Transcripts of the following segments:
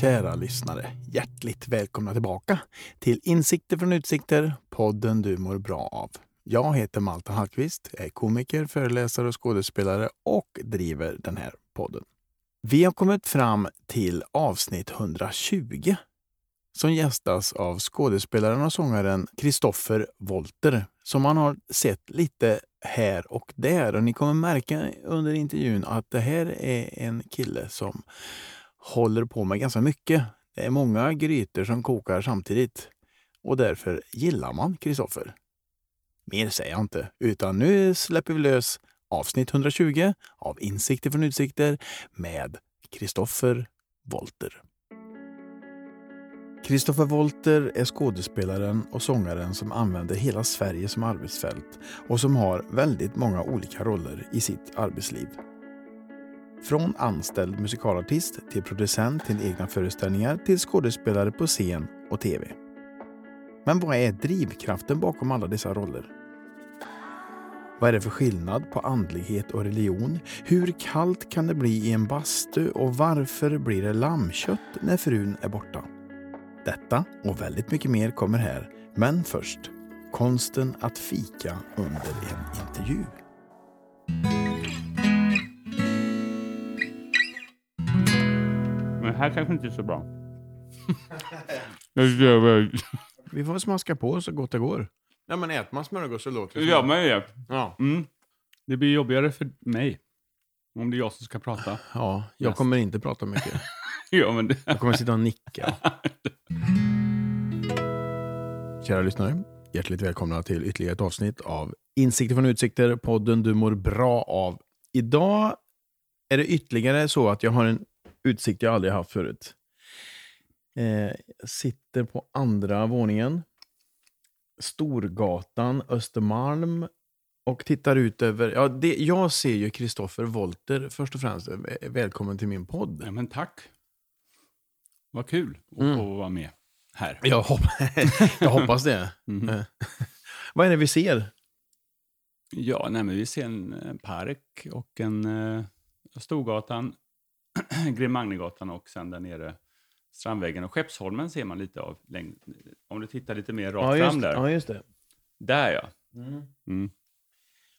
Kära lyssnare, hjärtligt välkomna tillbaka till Insikter från utsikter, podden du mår bra av. Jag heter Malte Hallqvist, är komiker, föreläsare och skådespelare och driver den här podden. Vi har kommit fram till avsnitt 120 som gästas av skådespelaren och sångaren Kristoffer Wolter som man har sett lite här och där. Och ni kommer märka under intervjun att det här är en kille som håller på med ganska mycket. Det är många grytor som kokar samtidigt och därför gillar man Kristoffer. Mer säger jag inte, utan nu släpper vi lös avsnitt 120 av Insikter från utsikter med Kristoffer Volter. Kristoffer Wolter är skådespelaren och sångaren som använder hela Sverige som arbetsfält och som har väldigt många olika roller i sitt arbetsliv. Från anställd musikalartist till producent till egna föreställningar till skådespelare på scen och tv. Men vad är drivkraften bakom alla dessa roller? Vad är det för skillnad på andlighet och religion? Hur kallt kan det bli i en bastu och varför blir det lammkött när frun är borta? Detta och väldigt mycket mer kommer här, men först konsten att fika under en intervju. Men det här kanske inte är så bra. Vi får smaska på så gott det går. Ja, men äter man smörgås så låter ja, men det. Ja. Mm. Det blir jobbigare för mig. Om det är jag som ska prata. ja, jag kommer inte prata mycket. Ja, men det... Jag kommer sitta och nicka. Kära lyssnare, hjärtligt välkomna till ytterligare ett avsnitt av Insikter från utsikter, podden du mår bra av. Idag är det ytterligare så att jag har en utsikt jag aldrig haft förut. Eh, jag sitter på andra våningen. Storgatan, Östermalm. Och tittar ut över... Ja, det, jag ser ju Kristoffer Wolter först och främst. Välkommen till min podd. Ja, men tack. Vad kul att Mm. få vara med här. Jag, hopp jag hoppas det. Eh, Vad är det vi ser? Ja, nej, vi ser en, en park och en uh, Storgatan, Grim Magnegatan och sen där nere Strandväggen. Och Skeppsholmen ser man lite av. Om du tittar lite mer rakt just, fram där. ja, just det. Där ja. Mm.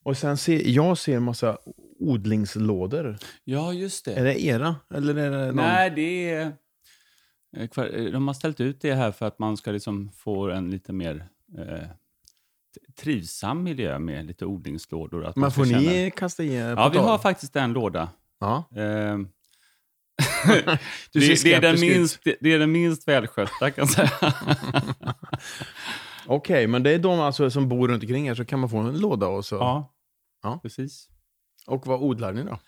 Och sen ser jag ser en massa odlingslådor. Ja, just det. Är det era? Eller är det någon? Nej, det är... eh, kvar- De har ställt ut det här för att man ska liksom få en lite mer eh, trivsam miljö med lite odlingslådor. Att Men ska får känna- ni kasta i Ja, vi har faktiskt en låda. Ja. Eh, Du det, det, är den minst, det, det är den minst välskötta kan jag säga. Okej, men det är de alltså som bor runt omkring er så kan man få en låda och så. ja, Ja. precis. Och vad odlar ni då?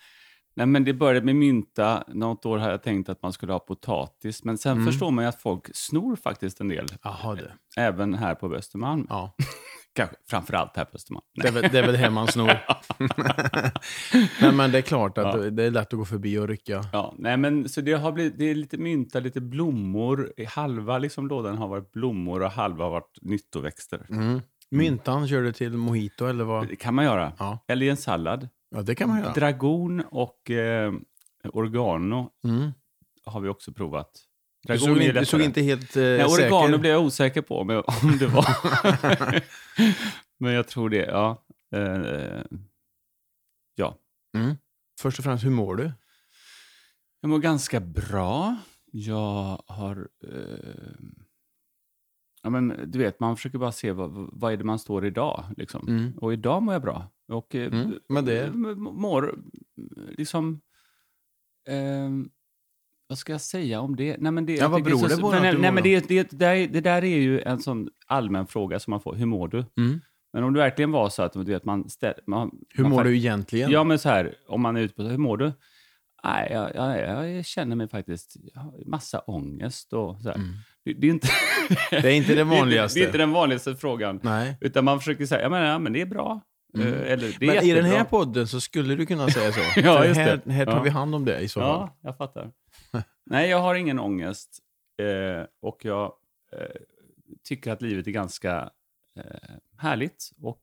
Nej, men det började med mynta. Något år har jag tänkt att man skulle ha potatis. Men sen Mm. förstår man ju att folk snor faktiskt en del. Jaha du. Även här på Östermalm. Ja. Kanske framförallt här på Östermalm. Det är, väl, det är väl här man snor. Nej, men det är klart att Ja. det är lätt att gå förbi och rycka. Ja, nej men så det har blivit, det är lite mynta, lite blommor. Halva liksom lådan har varit blommor och halva har varit nyttoväxter. Mm. Myntan kör du till mojito eller vad? Det kan man göra. Ja. Eller i en sallad. Ja, det kan man göra. Dragon och eh, oregano Mm. har vi också provat. Du, Dragon såg är du såg inte helt eh, Nej, oregano säker blev jag osäker på om, om det var. men jag tror det, ja. Eh, ja. mm. Först och främst, hur mår du? Jag mår ganska bra. Jag har... Eh, ja, men, du vet, man försöker bara se vad, vad är det man står idag. Liksom. Mm. Och idag mår jag bra. Och eh, Mm, men det- eh, mår liksom... Eh, vad ska jag säga om det? Nej, men det Ja, vad beror det på nej, nej, men det, det, det, där, det där är ju en sån allmän fråga som man får. Hur mår du? Mm. Men om det verkligen var så att du vet, man, ställ, man... Hur man mår du egentligen? Ja, men så här, om man är ute på hur mår du? Nej, jag, jag, jag känner mig faktiskt, jag har massa ångest och så. Mm. Det, det är inte... Det är inte det vanligaste. Det är inte den vanligaste frågan. Nej. Utan man försöker säga, ja men, ja, men det är bra. Mm. Eh, Eller, det är Men i den här podden så skulle du kunna säga så. Ja, just här, här tar Ja. vi hand om det i så fall. Ja, jag fattar. Nej, jag har ingen ångest. Eh, och jag eh, tycker att livet är ganska eh, härligt. Och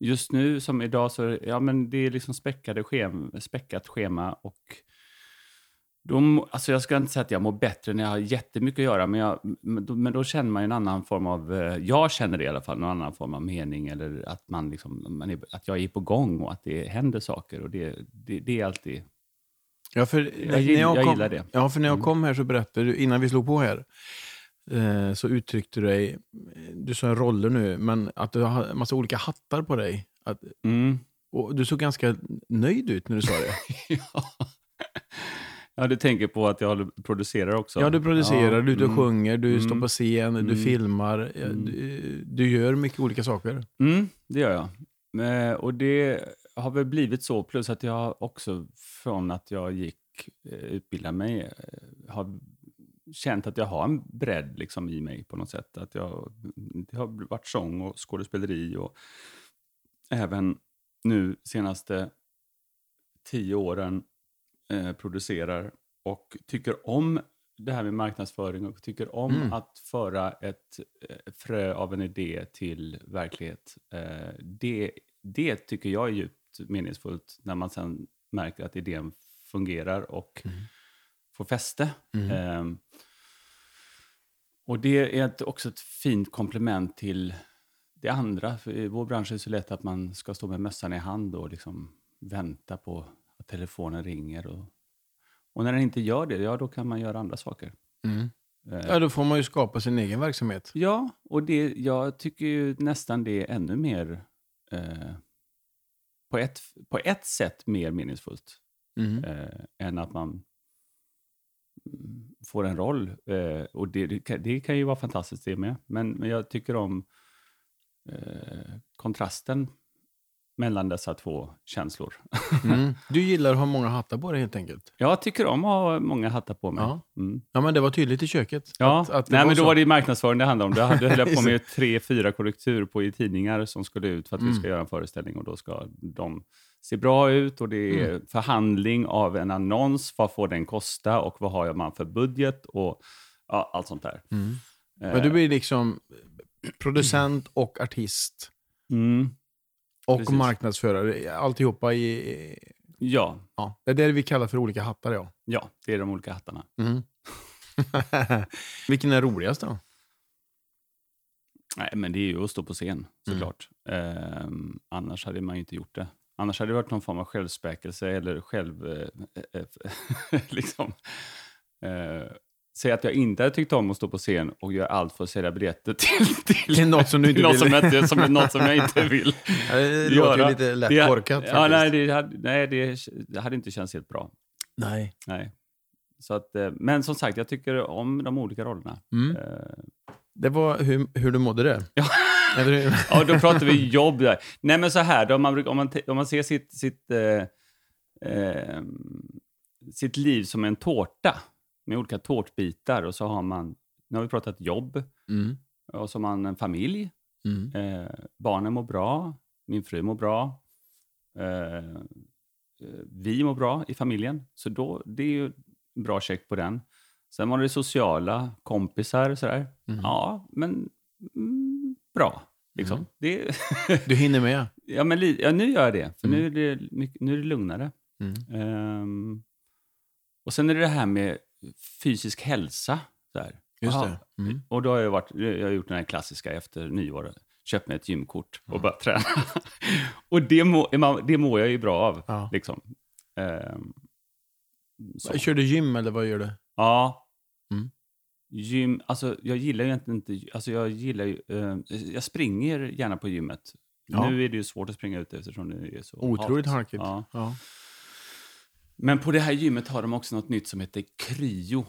just nu, som idag, så ja, men det är liksom späckade schem, späckat schema. och de, alltså jag ska inte säga att jag mår bättre när jag har jättemycket att göra, men, jag, men, då, men då känner man ju en annan form av... Eh, jag känner det i alla fall, en annan form av mening. Eller att, man liksom, man är, att jag är på gång och att det händer saker. Och det, det, det är alltid... Ja, för Jag, när jag, kom, gillar det. Ja, för när jag Mm. kom här så berättade du, innan vi slog på här, eh, så uttryckte du dig, du sa roller nu, men att du har en massa olika hattar på dig. Att, Mm. och du såg ganska nöjd ut när du sa det. ja. Ja, du tänker på att jag producerar också? Ja, du producerar, Ja, du och mm. sjunger, du Mm. står på scen, du Mm. filmar. ja, Mm. Du, du gör mycket olika saker. Mm, det gör jag. Eh, och det har väl blivit så, plus att jag också från att jag gick eh, utbilda mig eh, har känt att jag har en bredd liksom i mig på något sätt. Att jag, det har varit sång och skådespeleri och även nu senaste tio åren eh, producerar och tycker om det här med marknadsföring och tycker om Mm. att föra ett eh, frö av en idé till verklighet. Eh, det, det tycker jag är djupt meningsfullt när man sen märker att idén fungerar och Mm. får fäste. Mm. Ehm, och det är ett, också ett fint komplement till det andra. För I vår bransch är det så lätt att man ska stå med mössan i hand och liksom vänta på att telefonen ringer. Och, och när den inte gör det, ja då kan man göra andra saker. Mm. Eh, Ja, då får man ju skapa sin egen verksamhet. Ja, och det, jag tycker ju nästan det är ännu mer, eh, på, ett, på ett sätt mer meningsfullt Mm. eh, än att man mm, får en roll. Eh, och det, det, kan, det kan ju vara fantastiskt det med. Men, men jag tycker om eh, kontrasten mellan dessa två känslor. Mm. Du gillar att ha många hattar på dig helt enkelt. Jag tycker om att ha många hattar på mig. Ja. Mm. Ja, men det var tydligt i köket. Ja, att, att nej, men då så. var det marknadsföring det handlade om. Då hade- höll jag på med tre, fyra korrektur på i tidningar som skulle ut för att vi Mm. ska göra en föreställning och då ska de se bra ut och det är Mm. förhandling av en annons. Vad får den kosta och vad har man för budget och ja, allt sånt där. Mm. Eh, Men du blir liksom producent och artist mm, och Precis. marknadsförare. Alltihopa i... ja, Ja, det är det vi kallar för olika hattar, ja. ja, det är de olika hattarna. Mm. Vilken är roligast då? Nej, men det är ju att stå på scen Mm. såklart. Ehm, annars hade man ju inte gjort det. Annars hade det varit någon form av självspäkelse eller själv... Eh, eh, liksom, eh, säg att jag inte hade tyckt om att stå på scen och göra allt för att sälja biljetter till, till, Till något som du inte något vill. Som jag, som, något som jag inte vill Ja, Det låter ju göra. lite lätt korkat Ja, nej, det hade, nej det, det hade inte känts helt bra. nej. Nej. Så att, eh, men som sagt, jag tycker om de olika rollerna. Mm. Eh, Det var hur, hur du mådde det. Ja. Då pratar vi jobb där. Nej, men så här, då, om, man, om, man, om man ser sitt, sitt, eh, eh, sitt liv som en tårta med olika tårtbitar och så har man, nu har vi pratat jobb, Mm. och så har man en familj, Mm. eh, barnen mår bra, min fru mår bra, eh, eh, vi mår bra i familjen, så då, det är ju en bra check på den. Sen var det sociala, kompisar och sådär. Mm. Ja, men mm, bra. Liksom. Mm. Det, Du hinner med. ja, men li, ja, nu gör jag det, för Mm. nu, är det, mycket- nu är det lugnare. Mm. Ehm, och sen är det det här med fysisk hälsa. Så här. Just det. Mm. Och då har jag, varit, jag har gjort den här klassiska efter nyår. Köpt mig ett gymkort och Ja. börjat träna. och det, må, det mår jag ju bra av. Ja. Liksom. Ehm, så. Kör du gym eller vad gör du? Ja. Mm. Gym, alltså jag gillar ju inte, alltså jag gillar ju, eh, jag springer gärna på gymmet. Ja. Nu är det ju svårt att springa ute eftersom det är så Otroligt halkigt. Ja. Ja. Men på det här gymmet har de också något nytt som heter kryo.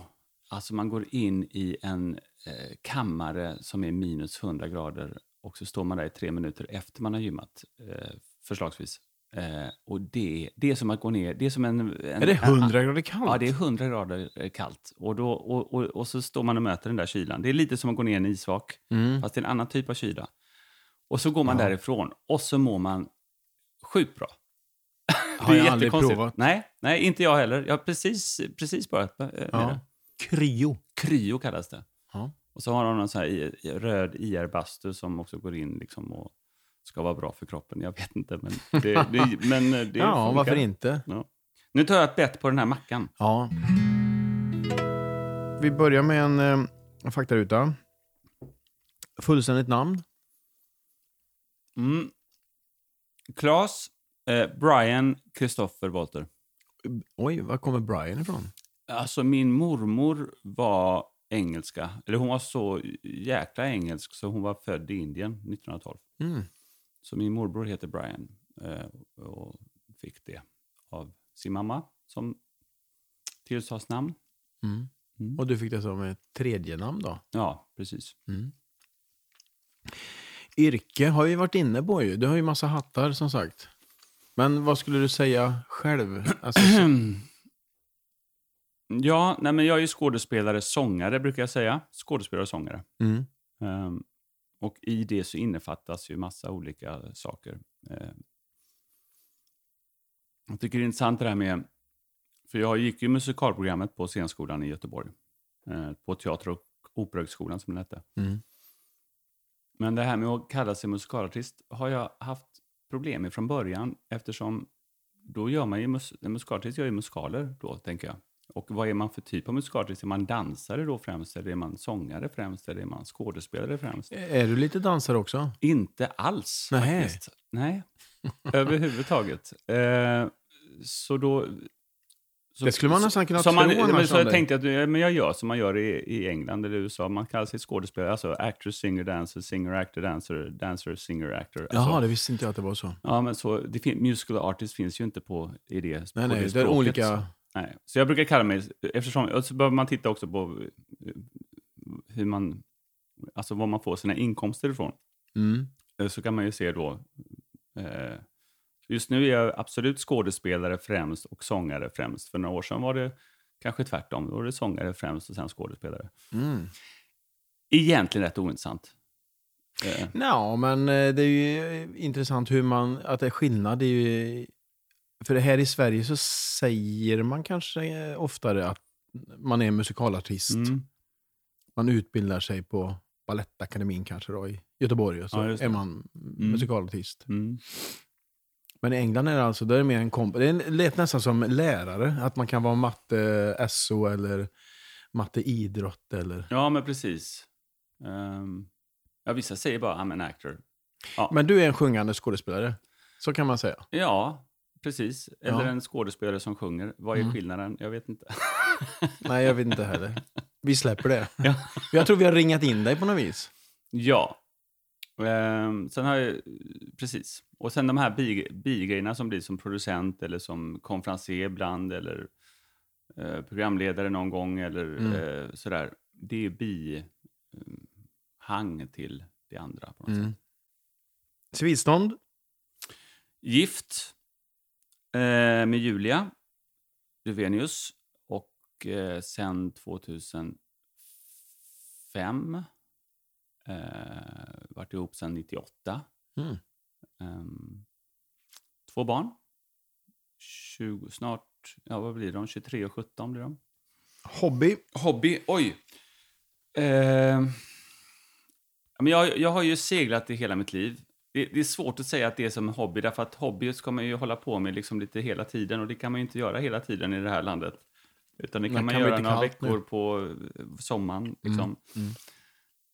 Alltså man går in i en eh, kammare som är minus 100 grader och så står man där i tre minuter efter man har gymmat, eh, förslagsvis. Eh, och det, det är som att gå ner, det är som en... en Är det 100 grader kallt? Ja, det är 100 grader eh, kallt. Och, då, och, och, och så står man och möter den där kylan. Det är lite som att gå ner i en isvak, Mm. fast det är en annan typ av kyla. Och så går man Ja. därifrån och så mår man sjukt bra. Har jag aldrig provat. Nej, nej, inte jag heller. Jag har precis, precis börjat med med Ja. det. Kryo. Kryo kallas det. Ja. Och så har de någon sån här röd IR-bastu som också går in liksom och ska vara bra för kroppen. Jag vet inte, men det, det, men det ja, funkar. varför inte? Ja. Nu tar jag ett bett på den här mackan. Ja. Vi börjar med en, eh, en faktaruta. Fullständigt namn? Mm. Claes eh, Brian Christopher Walter. Oj, var kommer Brian ifrån? Alltså min mormor var engelska. Eller hon var så jäkla engelsk så hon var född i Indien 1912. Mm. Så min morbror heter Brian eh, och fick det av sin mamma som tilltalsnamn. Mm. Mm. Och du fick det som ett tredje namn då? Ja, precis. Mm. Yrke har vi varit inne på ju. Du har ju massa hattar som sagt. Men vad skulle du säga själv? Alltså, så- Ja, nej men jag är ju skådespelare, sångare brukar jag säga. Skådespelare och sångare. mm. Ehm, och i det så innefattas ju massa olika saker. Ehm, jag tycker det är intressant det här med, för jag gick ju musikalprogrammet på scenskolan i Göteborg. eh, på Teater och Operahögskolan som det hette. Mm. Men det här med att kalla sig musikalartist har jag haft problem från början eftersom då gör man ju, mus- en gör ju musikaler då, tänker jag. Och vad är man för typ av musikalartist? Är man dansare då främst? Eller är man sångare främst? Eller är man skådespelare främst? Är du lite dansare också? Inte alls Nähä. faktiskt. Nej, överhuvudtaget. Eh, så då... Så, Det skulle man nästan kunna som man, tro men annars Så jag tänkte att men jag gör som man gör i, i England eller USA. Man kallar sig skådespelare, alltså actor, singer, dancer, singer, actor, dancer, dancer, singer, actor. Alltså, Jaha, det visste inte jag att det var så. Ja, men så, det fin- musical artist finns ju inte på, i det, Nej, nej, det det är olika... Nej. Så jag brukar kalla mig, eftersom, så behöver man titta också på hur man, alltså var man får sina inkomster ifrån. Mm. Eh, Så kan man ju se då, eh, just nu är jag absolut skådespelare främst och sångare främst. För några år sedan var det kanske tvärtom, då var det sångare främst och sen skådespelare. Mm. Egentligen rätt ointressant. Eh, Ja, men eh, det är ju eh, intressant hur man, att det är skillnad. Det är ju, för här i Sverige så säger man kanske eh, oftare att man är musikalartist. mm, Man utbildar sig på Balettakademin kanske då i Göteborg och så Ja, är man musikalartist. mm. Men i England är det alltså, det är mer en komp. Det lät nästan som lärare, att man kan vara matte SO eller matte idrott eller... Ja, men precis. Um, ja, vissa säger bara I'm an actor. Ja, Men du är en sjungande skådespelare, så kan man säga. ja precis. Eller Ja. en skådespelare som sjunger. Vad är Mm. skillnaden? Jag vet inte. Nej, jag vet inte heller. Vi släpper det. Ja. Jag tror vi har ringat in dig på något vis. Ja. Ehm, sen har jag, precis. Och sen de här bi- bigrejerna som blir som producent eller som konferencier ibland eller eh, programledare någon gång eller Mm. eh, sådär. Det är bihang till det andra på något Mm. sätt. Civilstånd? Gift eh, med Julia Duvenius och eh, sen 2005 eh, varit ihop sen 98. Mm. Ehm, två barn. 20, snart, ja vad blir de? 23 och 17 blir de. Hobby? Hobby, oj. Eh, men jag, jag har ju seglat i hela mitt liv. Det, det är svårt att säga att det är som en hobby, därför att hobby ska man ju hålla på med liksom lite hela tiden och det kan man ju inte göra hela tiden i det här landet. Utan det kan Men man kan göra några veckor nu. på sommaren. Liksom. Mm.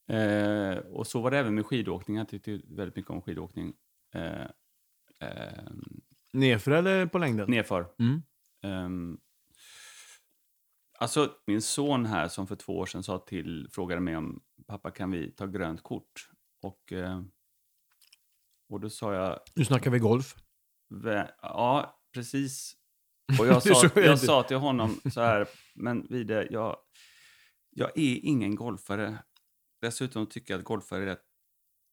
Eh, och så var det även med skidåkning. Jag tyckte väldigt mycket om skidåkning. Eh, eh, Nerför eller på längden? nerför. Mm. Ehm, alltså, min son här som för två år sedan sa till, frågade mig om pappa kan vi ta grönt kort? Och, eh, och då sa jag, Nu snackar vi golf. "Vä- ja, precis. Och jag sa, jag sa till honom så här, men Vide, jag, jag är ingen golfare. Dessutom tycker jag att golfare är rätt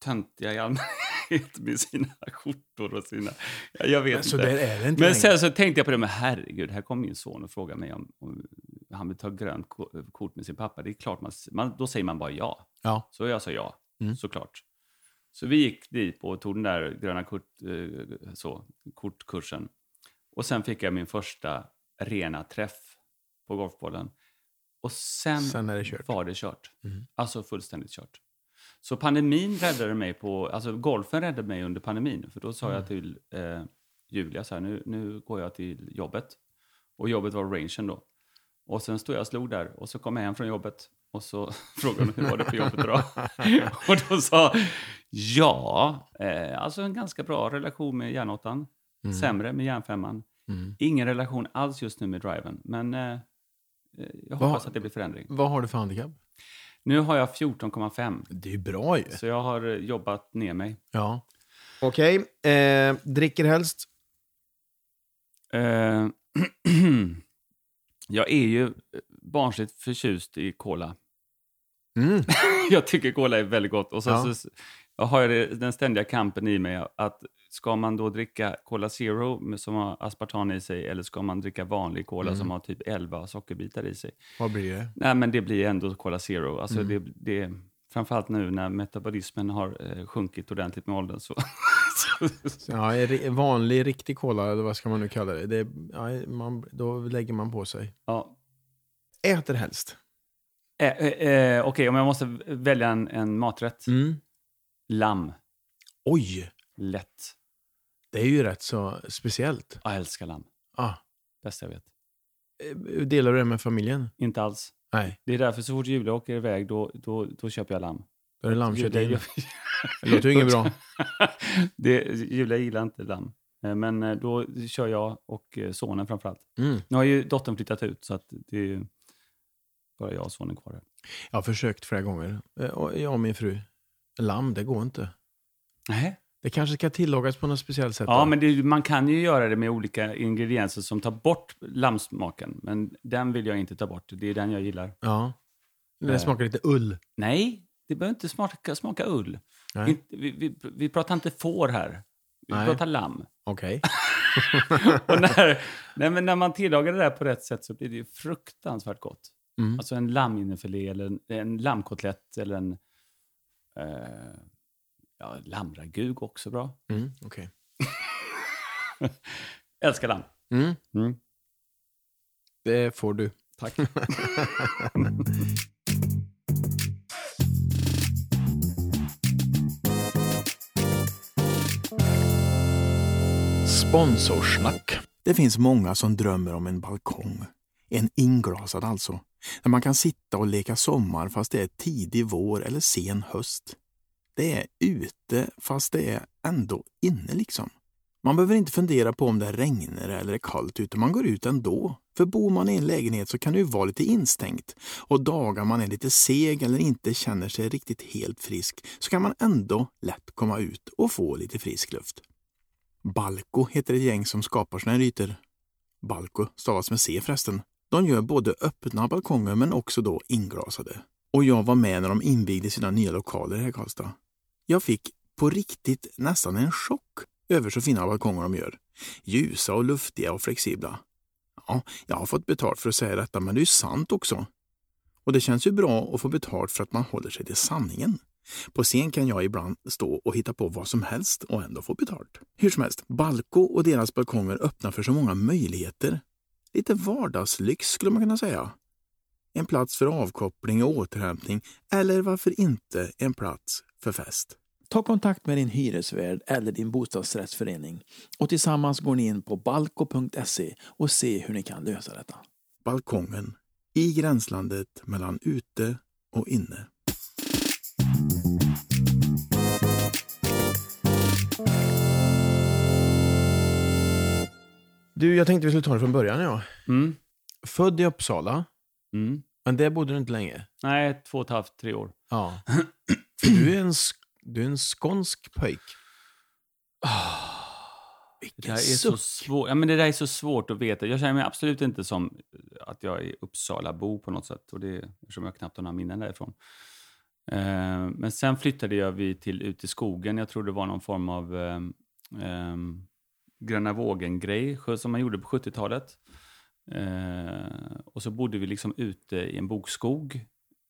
töntiga i allmänhet med sina skjortor och sina... Jag, vet Men så inte. där är det inte Men sen så tänkte jag på det, men herregud, här kom min son och frågade mig om, om han vill ta grönt ko- kort med sin pappa. Det är klart man, man då säger man bara ja. Ja. Så jag sa ja, Mm. såklart. Så vi gick dit och tog den där gröna kort, eh, så, kortkursen. Och sen fick jag min första rena träff på golfbollen. Och sen, Sen det var det kört. Mm. Alltså fullständigt kört. Så pandemin räddade mig på, alltså golfen räddade mig under pandemin. För då sa Mm. jag till eh, Julia så här, nu, nu går jag till jobbet. Och jobbet var rangen då. Och sen stod jag och slog där och så kom jag hem från jobbet. Och så frågade hon hur var det på jobbet idag? och då sa ja, eh, alltså en ganska bra relation med järnåttan. Sämre med järnfemman. Mm. Ingen relation alls just nu med driven. Men eh, jag Vad- hoppas att det blir förändring. Vad har du för handikapp? Nu har jag 14,5. Det är bra ju. Så jag har eh, jobbat ner mig. Ja. Okej, eh, dricker helst? Eh, jag är ju eh, barnsligt förtjust i cola. Mm. jag tycker cola är väldigt gott. Och så, Ja. så jag har det, den ständiga kampen i mig att ska man då dricka Cola Zero som har aspartam i sig eller ska man dricka vanlig cola Mm. som har typ 11 sockerbitar i sig? Vad blir det? Nej, men det blir ändå Cola Zero. Alltså Mm. det, det, framförallt nu när metabolismen har eh, sjunkit ordentligt med åldern. Så, Ja, vanlig riktig cola, eller vad ska man nu kalla det? det ja, man, då lägger man på sig. ja. Äter helst? eh, eh, eh, Okej, om jag måste välja en, en maträtt. Mm. Lamm. Oj, Lätt. det är ju rätt så speciellt. Jag älskar lamm. Ah. Bästa jag vet. Eh, Delar du det med familjen? Inte alls. Nej, Det är därför så fort Julia åker iväg, då, då, då köper jag lamm. då är det lammkött in. Det låter ju inget bra. det, Julia gillar inte lamm. Eh, Men eh, då kör jag och sonen framförallt. Mm. Nu har ju dottern flyttat ut, så att det är bara jag och sonen kvar. Här. Jag har försökt flera gånger. Jag och min fru. Lamm, det går inte. Nej. Det kanske ska tillagas på något speciellt sätt. Ja, då. men det, man kan ju göra det med olika ingredienser som tar bort lammsmaken. Men den vill jag inte ta bort. Det är den jag gillar. ja. Det Eh. smakar lite ull. Nej, det behöver inte smaka, smaka ull. Vi, vi, vi pratar inte får här. Vi Nej. pratar lamm. Okej. Och när, nej, men när man tillagar det där på rätt sätt så blir det ju fruktansvärt gott. Mm. Alltså en lamminnefilé eller en, en lammkotlett eller en eh, ja, lammragu går också bra. Mm. okej. Älskar lamm. Mm. Mm. Det får du. Tack. Sponsorsnack. Det finns många som drömmer om en balkong. En inglasad alltså. Där man kan sitta och leka sommar fast det är tidig vår eller sen höst. Det är ute fast det är ändå inne liksom. Man behöver inte fundera på om det regnar eller är kallt ute, man går ut ändå. För bor man i en lägenhet så kan det ju vara lite instängt och dagar man är lite seg eller inte känner sig riktigt helt frisk så kan man ändå lätt komma ut och få lite frisk luft. Balko heter ett gäng som skapar såna här ytor. Balko stavas med C förresten. De gör både öppna balkonger men också då inglasade. Och jag var med när de invigde sina nya lokaler här i Karlstad. Jag fick på riktigt nästan en chock över så fina balkonger de gör. Ljusa och luftiga och flexibla. Ja, jag har fått betalt för att säga detta men det är ju sant också. Och det känns ju bra att få betalt för att man håller sig till sanningen. På scen kan jag ibland stå och hitta på vad som helst och ändå få betalt. Hur som helst, Balko och deras balkonger öppnar för så många möjligheter. Lite vardagslyx skulle man kunna säga. En plats för avkoppling och återhämtning eller varför inte en plats för fest. Ta kontakt med din hyresvärd eller din bostadsrättsförening och tillsammans går ni in på balko.se och se hur ni kan lösa detta. Balkongen i gränslandet mellan ute och inne. Du, jag tänkte vi skulle ta det från början. Ja. Mm. Född i Uppsala, Mm. men där bodde du inte länge. Nej, två och ett halvt, tre år. Ja. För du är en, sk- du är en skånsk pojk. Det Vilken där är så suck. svårt. Ja, men det där är så svårt att veta. Jag känner mig absolut inte som att jag är Uppsalabo på något sätt. Och det, eftersom jag knappt har några minnen därifrån. Eh, men sen flyttade jag vi till ut i skogen. Jag tror det var någon form av eh, eh, Gröna vågen-grej som man gjorde på 70-talet. Eh, och så bodde vi liksom ute i en bokskog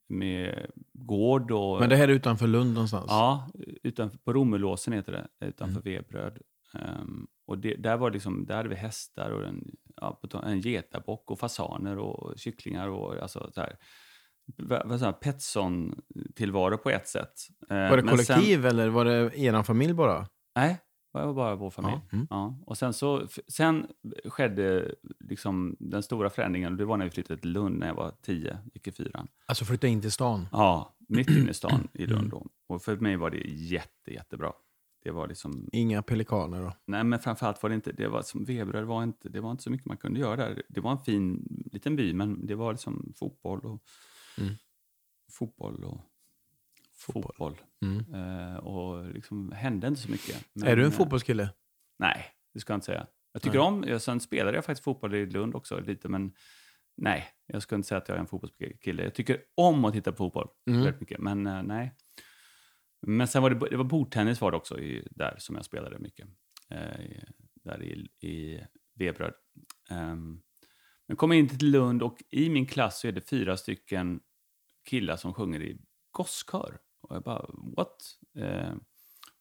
med gård och... Men det här är utanför Lund någonstans? Ja, utanför, på Romelåsen heter det, utanför Vebröd. Ehm, och det, där, var liksom, där hade vi hästar och en, ja, en getabock och fasaner och kycklingar. Och, alltså, så här. Petson-tillvaro på ett sätt. Eh, Var det men sen- kollektiv eller var det er familj bara? Nej, det var bara vår familj. Ja, mm. Ja. Och sen, så, sen skedde liksom den stora förändringen. Det var när vi flyttade till Lund när jag var tio, gick i fyran. Alltså flytta in till stan? Ja, mitt inne i stan i Mm. Lund. Då. Och för mig var det jätte, jättebra. Det var liksom, Inga pelikaner då? nej men framförallt var det inte, det var som Veberöd var inte, det var inte så mycket man kunde göra där. Det var en fin liten by, men det var liksom fotboll och Mm. fotboll och Fotboll. fotboll. Mm. Eh, och liksom hände inte så mycket. Men, är du en eh, fotbollskille? Nej, det ska jag inte säga. Jag tycker Nej. om, jag, sen spelade jag faktiskt fotboll i Lund också lite, men nej, jag ska inte säga att jag är en fotbollskille. Jag tycker om att titta på fotboll Mm. väldigt mycket, men eh, nej. Men sen var det, det var bordtennis var det också i, där som jag spelade mycket. Eh, där i, i Veberöd. Um, men kom in till Lund och i min klass så är det fyra stycken killar som sjunger i gosskör. Och jag bara, what? Eh,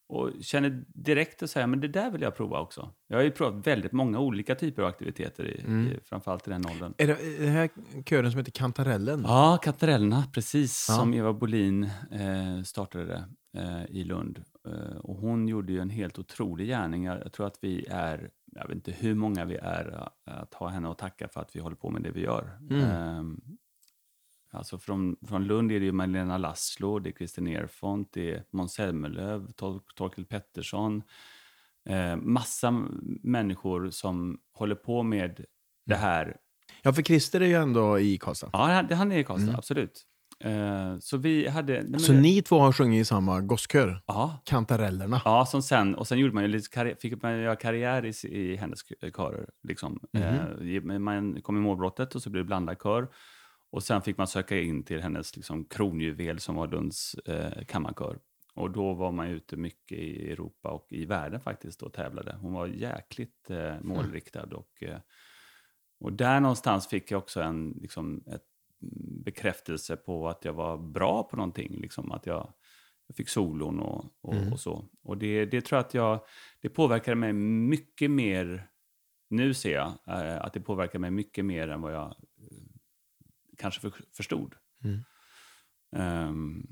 och känner direkt att säga, men det där vill jag prova också. Jag har ju provat väldigt många olika typer av aktiviteter, i, Mm. i, framförallt i den åldern. Är det det här kören som heter Kantarellen? Ja, Kantarellerna, precis Ja. som Eva Bolin eh, startade det eh, i Lund. Eh, och hon gjorde ju en helt otrolig gärning. Jag, jag tror att vi är, jag vet inte hur många vi är, eh, att ha henne att tacka för att vi håller på med det vi gör. Mm. Alltså från, från Lund är det ju Magdalena Laszlo, det är Christer Nerfont, det är Måns Zelmerlöw, Tor- Torkel Pettersson. Eh, massa människor som håller på med det här Ja, för Christer är ju ändå i Karlstad. Ja, han- det- han är i Karlstad, Mm. absolut. Eh, så vi hade... nej, Så ni två har sjungit i samma gosskör? Ja, Kantarellerna? ja som sen, och sen gjorde man ju lite karriär, fick man göra karriär i, i hennes körer. Liksom. Eh, man kom i målbrottet och så blev det blandad kör. Och sen fick man söka in till hennes liksom, kronjuvel som var Lunds eh, kammarkör. Och då var man ute mycket i Europa och i världen faktiskt och tävlade. Hon var jäkligt eh, målriktad och, eh, och där någonstans fick jag också en liksom, ett, mm, bekräftelse på att jag var bra på någonting. Liksom, att jag, jag fick solon och, och, Mm. och så. Och det, det tror jag att jag, det påverkade mig mycket mer, nu ser jag, eh, att det påverkar mig mycket mer än vad jag kanske för, förstod. Mm. Ehm,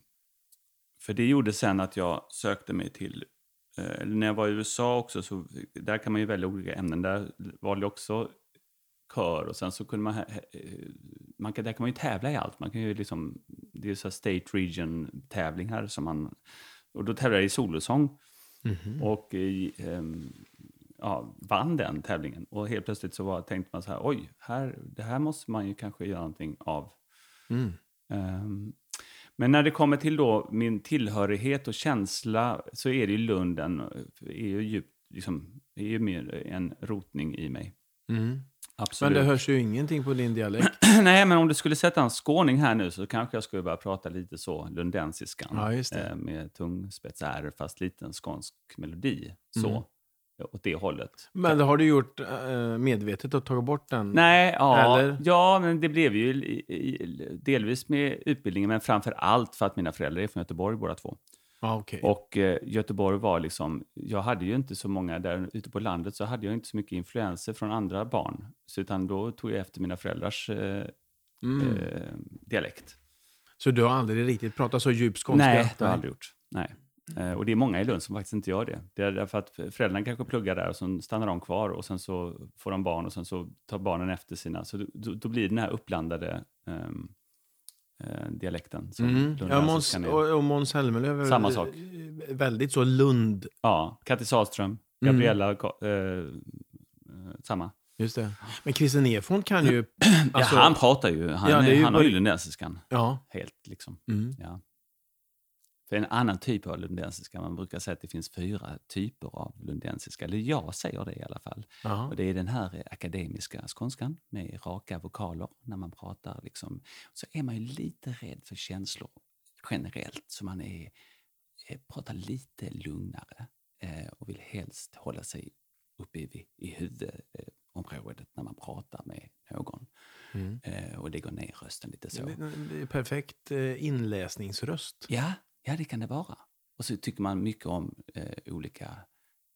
för det gjorde sen att jag sökte mig till, eller när jag var i USA också, så där kan man ju välja olika ämnen. Där valde jag också kör och sen så kunde man, eh, man kan, där kan man ju tävla i allt. Man kan ju liksom, det är så state region tävlingar som man, och då tävlade jag i solosång Mhm. och i, ehm, ja, vann den tävlingen. Och helt plötsligt så var, tänkte man så här, oj, här, det här måste man ju kanske göra någonting av. Mm. Ehm, men när det kommer till då min tillhörighet och känsla så är det ju Lunden, är ju djupt, liksom, är ju mer en rotning i mig. Mm. Men Absolut. det hörs ju ingenting på din dialekt. Nej, men om du skulle sätta en skåning här nu så kanske jag skulle börja prata lite så, lundensiskan. Ja. Eh, med tungspets R fast liten skånsk melodi. Så, Mm. Åt det hållet. Men det har du gjort eh, medvetet och tagit bort den? Nej, ja, Eller? ja, men det blev ju i, i, delvis med utbildningen, men framför allt för att mina föräldrar är från Göteborg båda två. Ja, okej. Och eh, Göteborg var liksom, jag hade ju inte så många där ute på landet så hade jag inte så mycket influenser från andra barn. Så utan då tog jag efter mina föräldrars eh, Mm. eh, dialekt. Så du har aldrig riktigt pratat så djup skånska? Nej, det har jag aldrig gjort. Nej. Eh, och det är många i Lund som faktiskt inte gör det. Det är därför att föräldrarna kanske pluggar där och så stannar de kvar och sen så får de barn och sen så tar barnen efter sina. Så då, då blir det den här uppblandade ehm, eh, dialekten som Mm. Ja, Måns, Landsiskan är. och, och Måns Zelmerlöw Samma sak. eh, Väldigt så Lund. Ja, Kattis Sahlström, Mm. Gabriella, Ka- eh, samma. Just det. Men Christer Nerfont kan ju... alltså- ja, han pratar ju, han, Ja, är ju han har ju lundensiskan Ja. helt liksom. Mm. Ja. För en annan typ av lundensiska, man brukar säga att det finns fyra typer av lundensiska, eller jag säger det i alla fall. Ja. Och det är den här akademiska skånskan med raka vokaler när man pratar. Liksom. Så är man ju lite rädd för känslor generellt, så man är, eh, pratar lite lugnare eh, och vill helst hålla sig uppe i, i huvudområdet när man pratar med någon Mm. eh, och lägger ner rösten lite så. Det det perfekt inläsningsröst. Ja, ja, det kan det vara. Och så tycker man mycket om eh, olika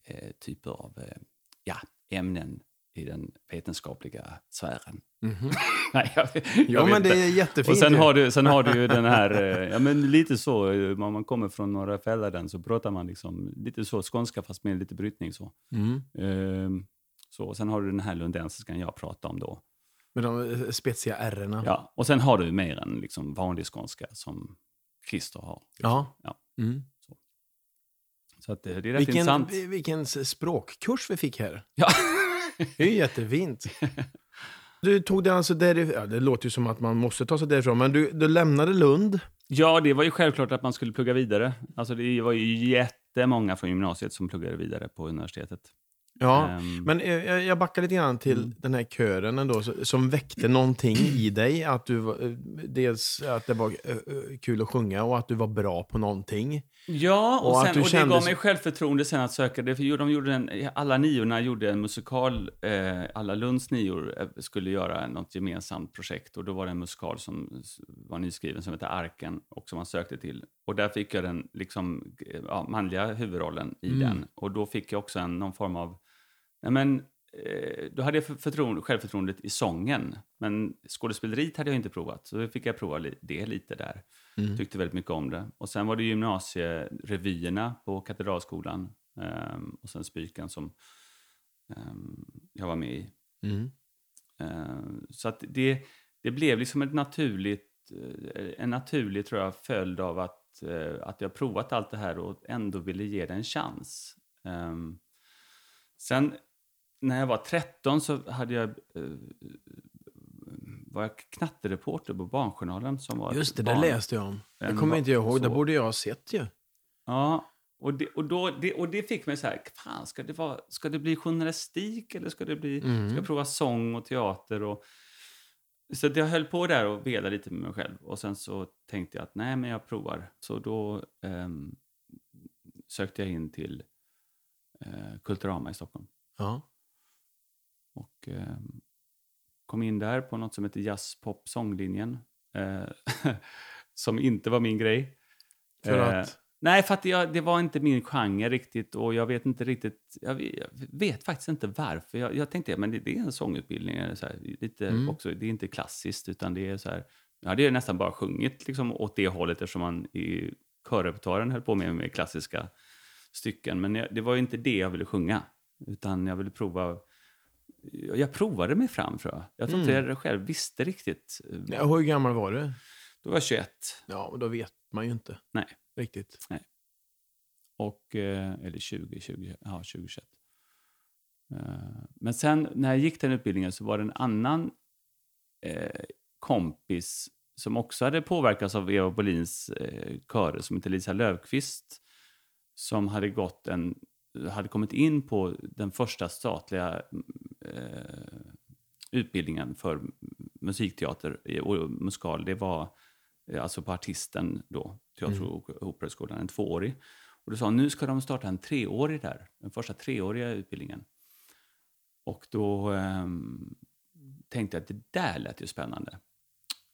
eh, typer av eh, ja, ämnen i den vetenskapliga sfären. Mhm. Nej, jag, jag Ja, men det är jättefint. Och sen har, du, sen har du ju den här, eh, ja men lite så, eh, om man kommer från norra Fälladen så pratar man liksom lite så skånska fast med lite brytning så. Mm. Ehm, så och sen har du den här lundensiskan jag pratar om då. Med de eh, spetsiga ärrena. Ja, och sen har du mer en liksom vanlig skånska som Christer har. Ja. Ja. Mm. Så att det, det är rätt Vilken, intressant. vi- vilken språkkurs vi fick här. Ja. Det är ju jättefint. Du tog det alltså därifrån, ja, det låter ju som att man måste ta sig därifrån, men du, du lämnade Lund. ja, det var ju självklart att man skulle plugga vidare. Alltså det var ju jättemånga från gymnasiet som pluggade vidare på universitetet. Ja, Ehm, men eh, jag, backar lite grann till Mm. den här kören ändå, som väckte någonting i dig. Att du, eh, dels att det var eh, kul att sjunga och att du var bra på någonting. Ja, och, Och att sen, du och det kände- gav mig självförtroende sen att söka det. För de gjorde en, alla niorna gjorde en musikal, eh, alla Lunds nior skulle göra något gemensamt projekt. Och då var det en musikal som var nyskriven som heter Arken och som man sökte till. Och där fick jag den liksom, ja, manliga huvudrollen i Mm. den. Och då fick jag också en, någon form av, nej men, eh, då hade jag för- förtroende, självförtroendet i sången. Men skådespeleriet hade jag inte provat, så fick jag prova det lite där. Mm. Tyckte väldigt mycket om det. Och sen var det gymnasierevyerna på Katedralskolan ehm, och sen Spyken som ehm, jag var med i. Mm. Ehm, så att det, det blev liksom ett naturligt, eh, en naturlig tror jag, följd av att, eh, att jag provat allt det här och ändå ville ge det en chans. Sen när jag var 13 så hade jag eh, var jag knattereporter på Barnjournalen. Som var Just det, det barn- läste jag om. Det kommer inte jag ihåg, det så. borde jag ha sett ju. Ja, och det, och, då, det, och det fick mig så här, fan, ska det, vara, ska det bli journalistik eller ska det bli, Mm. ska jag prova sång och teater? Och, så jag höll på där och vela lite med mig själv. Och sen så tänkte jag att nej, men jag provar. Så då ehm, sökte jag in till eh, Kulturama i Stockholm. Ja. Och ehm, kom in där på något som heter jazz, pop, sånglinjen. Eh, som inte var min grej. För Eh, att? Nej, för att jag, det var inte min genre riktigt och jag vet inte riktigt, jag vet, jag vet faktiskt inte varför. Jag, jag tänkte, men det, det är en sångutbildning, eller så här, lite Mm. också, det är inte klassiskt utan det är så här, jag hade nästan bara sjungit liksom åt det hållet eftersom man i körrepertoaren höll på med, med klassiska stycken. Men jag, det var ju inte det jag ville sjunga, utan jag ville prova jag provade mig fram tror jag. Jag tror inte Mm. jag själv visste riktigt. Ja, hur gammal var du? Då var jag 21. Ja, och då vet man ju inte. Nej. Riktigt. Och, eh, eller 20, 20, ja 2021. Eh, Men sen när jag gick den utbildningen så var det en annan eh, kompis som också hade påverkats av Eva Bolins eh, körer som heter Lisa Löfqvist som hade gått en hade kommit in på den första statliga eh, utbildningen för musikteater och musikal. Det var eh, alltså på Artisten då, Teater och Operahögskolan, en tvåårig. Och då sa hon, nu ska de starta en treårig där, den första treåriga utbildningen. Och då ehm, tänkte jag att det där lät ju spännande.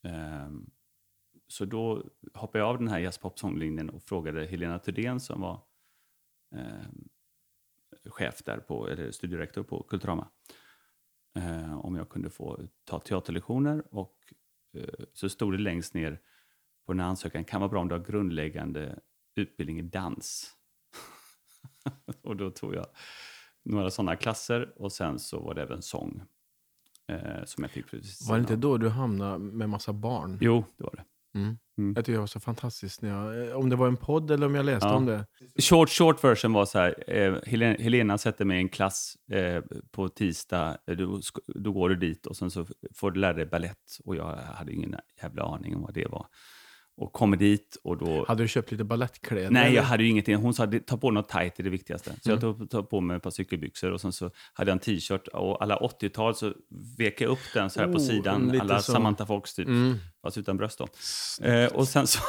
Ehm, så då hoppade jag av den här jazzpop-sånglinjen och frågade Helena Thurdén som var ehm, chef där på, eller studierektor på Kulturama. Eh, om jag kunde få ta teaterlektioner och eh, så stod det längst ner på den här ansökan, kan vara bra om du har grundläggande utbildning i dans. och då tog jag några sådana klasser och sen så var det även sång. Eh, som jag fick precis Var det inte då du hamnade med massa barn? Jo, det var det. Mm. Mm. Jag tycker det var så fantastiskt. När jag, eh, om det var en podd eller om jag läste Ja. om det. Short, short version var så här, eh, Helena, Helena sätter mig i en klass eh, på tisdag, eh, då, då går du dit och sen så får du lära dig ballett och jag hade ingen jävla aning om vad det var. Och kommer dit och då... Hade du köpt lite ballettkläder? Nej, jag hade ju ingenting. Hon sa ta på något tajt är det viktigaste. Så Mm. jag tog, tog på mig ett par cykelbyxor och sen så hade jag en t-shirt och alla 80-tal så vek jag upp den så här på Oh, sidan. lite Alla så. Samantha Fox typ, Mm. fast utan bröst då. Eh, och sen så...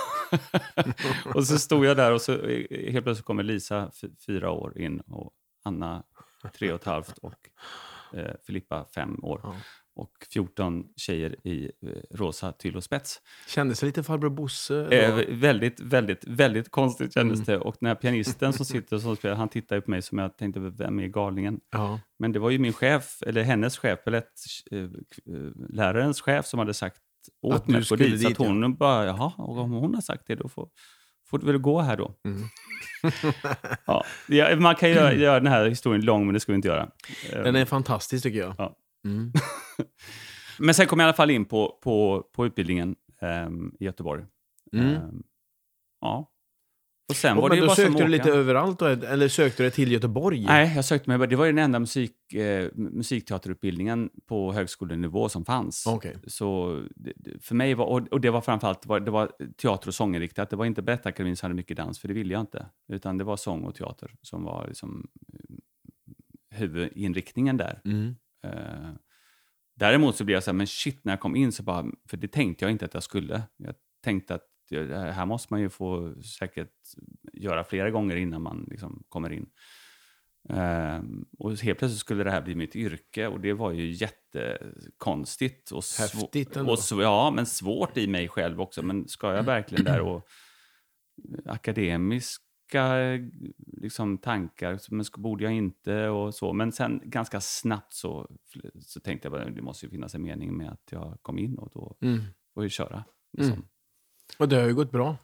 och så stod jag där och så eh, helt plötsligt kommer Lisa, fyra år in och Anna, tre och ett halvt och eh, Filippa, fem år. Ja. Och 14 tjejer i eh, rosa tyll och spets. Kändes det lite farbror Bosse? Eh, väldigt, väldigt, väldigt konstigt kändes Mm. det. Och när pianisten som sitter som spelar, han tittar på mig som jag tänkte, vem är galningen? Ja. Men det var ju min chef, eller hennes chef, eller eh, lärarens chef som hade sagt åt Att mig skulle dit. Dit, att hon bara, jaha, och om hon har sagt det då får, får du väl gå här då. Mm. ja, ja, man kan ju göra, göra den här historien lång, men det ska vi inte göra. Eh, Den är fantastisk tycker jag. Ja. Mm. Men sen kom jag i alla fall in på, på, på utbildningen ehm, i Göteborg. Mm. Ehm, ja. Och sen Och, var det men ju då bara sökte du åka. lite överallt då, eller sökte du till Göteborg? Nej, jag sökte mig, det var ju den enda musik, eh, musikteaterutbildningen på högskolenivå som fanns. Okej. Så för mig var, och, det var framförallt det var, det var teater och sånginriktat. Det var inte Berättarakademin som hade mycket dans, för det ville jag inte. Utan det var sång och teater som var liksom, eh, huvudinriktningen där. Mm. Eh, däremot så blev jag så här, men shit, när jag kom in så bara, för det tänkte jag inte att jag skulle. Jag tänkte att det här måste man ju få säkert göra flera gånger innan man liksom kommer in. Eh, och helt plötsligt skulle det här bli mitt yrke och det var ju jättekonstigt. Och Häftigt ändå. och sv- Ja, men svårt i mig själv också. Men ska jag verkligen där och akademiska liksom, tankar, men borde jag inte och så. Men sen ganska snabbt så, så tänkte jag bara det måste ju finnas en mening med att jag kom in och då Mm. får jag köra. Liksom. Mm. Och det har ju gått bra.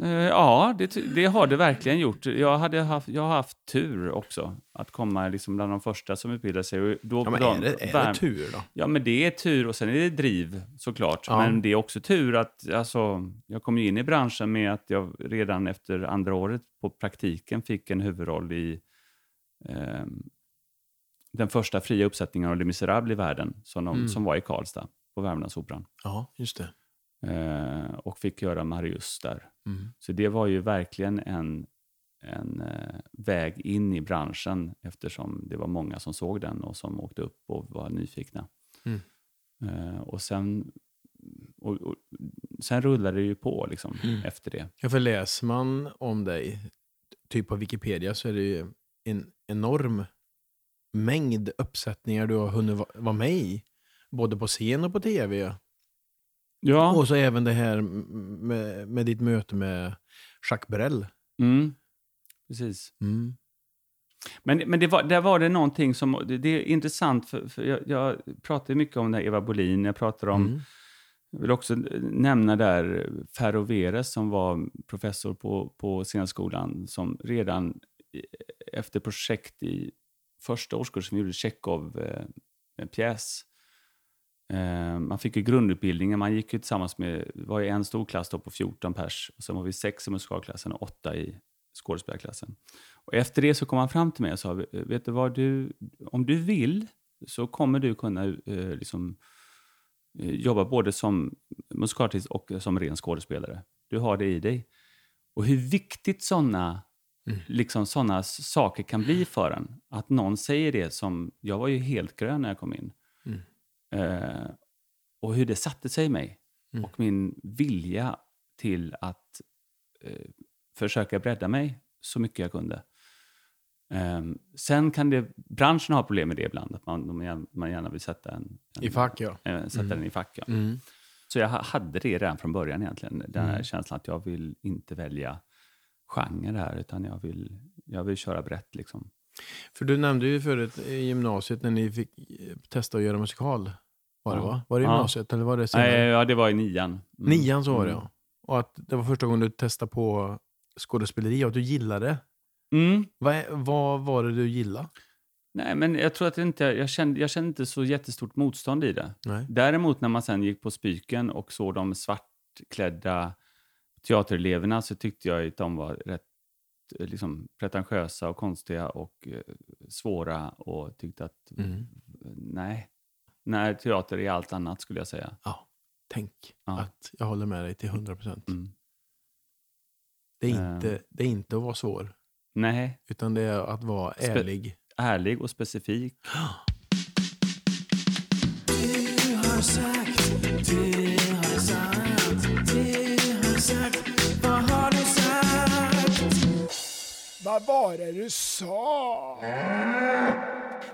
Eh, ja, det, det har det verkligen gjort. Jag, hade haft, jag har haft tur också att komma liksom bland de första som utbildade sig. Och då, Ja, men är det, är det tur då? Ja, men det är tur och sen är det driv såklart. Ja. Men det är också tur att alltså, jag kom in i branschen med att jag redan efter andra året på praktiken fick en huvudroll i ehm, den första fria uppsättningen av Les Misérables i världen som, de, Mm. som var i Karlstad på Värmlandsoperan. Ja, just det. Eh, och fick göra Marius där. Mm. Så det var ju verkligen en, en eh, väg in i branschen eftersom det var många som såg den och som åkte upp och var nyfikna. Mm. Eh, och sen, och, och, sen rullade det ju på liksom, Mm. efter det. Ja, för läser man om dig, typ på Wikipedia, så är det ju en enorm mängd uppsättningar du har hunnit va- vara med i. Både på scen och på tv. Ja, Och så även det här med, med ditt möte med Jacques Brel. mm, precis. Mm. Men, men det var, där var det någonting som... Det, det är intressant, för, för jag, jag pratar mycket om här Eva Bolin, jag pratar om Mm. Jag vill också nämna där Ferro Veres som var professor på, på scenskolan som redan efter projekt i första årskursen gjorde Tjechov eh, en pjäs. Eh, man fick ju grundutbildningen, man gick ju tillsammans med, det var ju en stor klass på 14 pers och sen var vi sex i musikalklassen och åtta i skådespelarklassen. Och efter det så kom han fram till mig och sa, vet du vad, du, om du vill så kommer du kunna eh, liksom, eh, jobba både som musikalartist och som ren skådespelare. Du har det i dig. Och hur viktigt sådana Mm. liksom såna saker kan bli för en. Att någon säger det som... Jag var ju helt grön när jag kom in. Eh, och hur det satte sig i mig. Mm. Och min vilja till att eh, försöka bredda mig så mycket jag kunde. Ehm, sen kan det, branschen ha problem med det ibland, att man, man gärna vill sätta, en, en, I fack, ja. eh, sätta Mm. den i fack. Ja. Mm. Så jag ha- hade det redan från början egentligen, den här Mm. känslan att jag vill inte välja genre här, utan jag vill, jag vill köra brett. Liksom. För du nämnde ju förut i gymnasiet när ni fick eh, testa att göra musikal. Var det Ja. va? Var det Ja. gymnasiet eller var det senare? Nej, ja, det var i nian. Mm. Nian så var det Mm. ja. Och att det var första gången du testade på skådespeleri och att du gillade det. Mm. Vad, vad var det du gillade? Nej, men jag tror att det inte, jag kände, jag kände inte så jättestort motstånd i det. Nej. Däremot när man sen gick på Spiken och såg de svartklädda teatereleverna så tyckte jag att de var rätt liksom, pretentiösa och konstiga och eh, svåra och tyckte att Mm. nej, när teater är allt annat skulle jag säga. Ja, tänk Ja. att jag håller med dig till 100 procent. Mm. Det, är Eh. inte, det är inte att vara svår, Nej, utan det är att vara Spe- ärlig. ärlig och specifik. Vad var det du sa?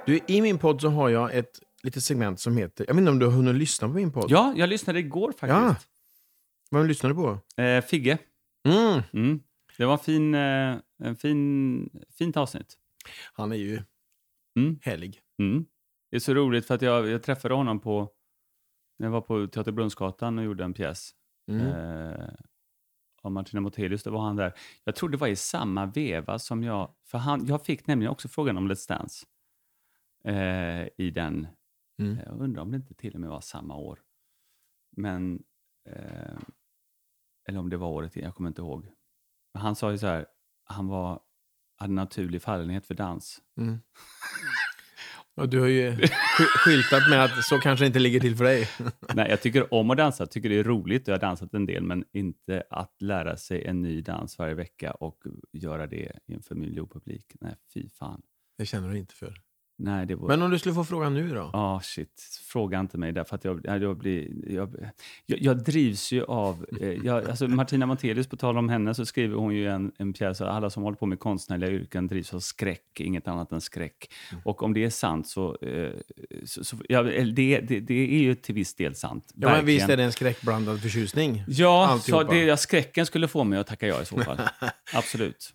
Du, I min podd så har jag ett litet segment som heter... Jag vet inte om du har hunnit lyssna på min podd? Ja, jag lyssnade igår faktiskt. Vem lyssnar du på? Eh, Figge. Mm. Mm. Det var en fin, eh, en fin, fint avsnitt. Han är ju Mm. härlig. Mm. Det är så roligt för att jag, jag träffade honom på... När jag var på Teater Brunnsgatan och gjorde en pjäs. Mm. Eh, av Martina Motelius, då var han där. Jag tror det var i samma veva som jag... För han, jag fick nämligen också frågan om Let's Dance. Eh, I den... Mm. Jag undrar om det inte till och med var samma år. Men... Eh, eller om det var året jag kommer inte ihåg. Men han sa ju så här, han var, hade naturlig fallenhet för dans. Mm. Och du har ju sky- skyltat med att så kanske inte ligger till för dig. Nej, jag tycker om att dansa, tycker det är roligt. Jag har dansat en del, men inte att lära sig en ny dans varje vecka och göra det inför miljonpublik. Nej, fy fan. Det känner du inte för. Nej, det var... Men om du skulle få frågan nu då? Ja, shit. Fråga inte mig därför att jag, jag, jag blir... Jag, jag, jag drivs ju av... Eh, jag, alltså Martina Montelius, på tal om henne, så skriver hon ju en, en pjäs. Alla som håller på med konstnärliga yrken drivs av skräck, inget annat än skräck. Och om det är sant så... Eh, så, så ja, det, det, det är ju till viss del sant. Ja, men visst är det en skräckblandad förtjusning? Ja, så det, ja, skräcken skulle få mig att tacka ja i så fall. Absolut.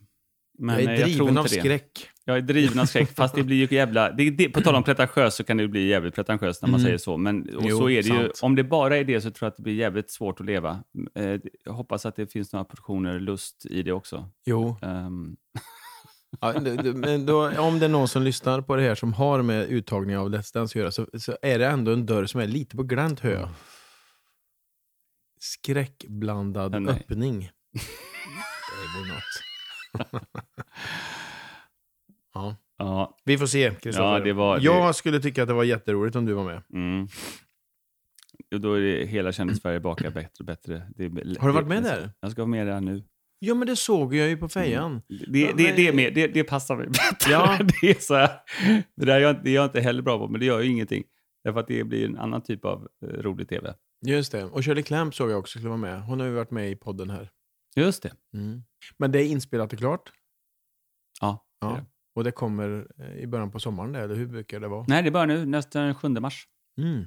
Men jag eh, är jag tror driven inte av skräck. Jag är driven av skräck, fast det blir ju jävla... Det, det, på tal om pretentiöst så kan det bli jävligt pretentiöst när man Mm. säger så. Men och Jo, så är det ju. Om det bara är det så tror jag att det blir jävligt svårt att leva. Eh, jag hoppas att det finns några portioner lust i det också. Jo. Ehm, Ja, det- men då, om det är någon som lyssnar på det här som har med uttagning av Let's Dance att göra så, så är det ändå en dörr som är lite på glänt hör jag. Skräckblandad Ja, nej. öppning. det vore något. Ja. ja, Vi får se, Kristoffer. Ja, det var- Jag skulle tycka att det var jätteroligt om du var med. mm. Och Då är det hela Kändis-Sverige bakar bättre och bättre. Det är, Har du varit med det- där? Jag ska vara med där nu. Ja, men det såg jag ju på fejan. Det, det, det, är med, det, det passar mig bättre. Ja. Det, är så här, det där är jag, inte- det är jag inte heller bra på, men det gör ju ingenting. Därför att det blir en annan typ av eh, rolig tv. Just det. Och Shirley Clamp såg jag också skulle vara med. Hon har ju varit med i podden här. Just det. Men det är inspelat och klart. Ja, det Ja. Och det kommer eh, i början på sommaren, där, eller hur brukar det vara? Nej, det börjar nu, nästa 7 mars. Mm. Mm.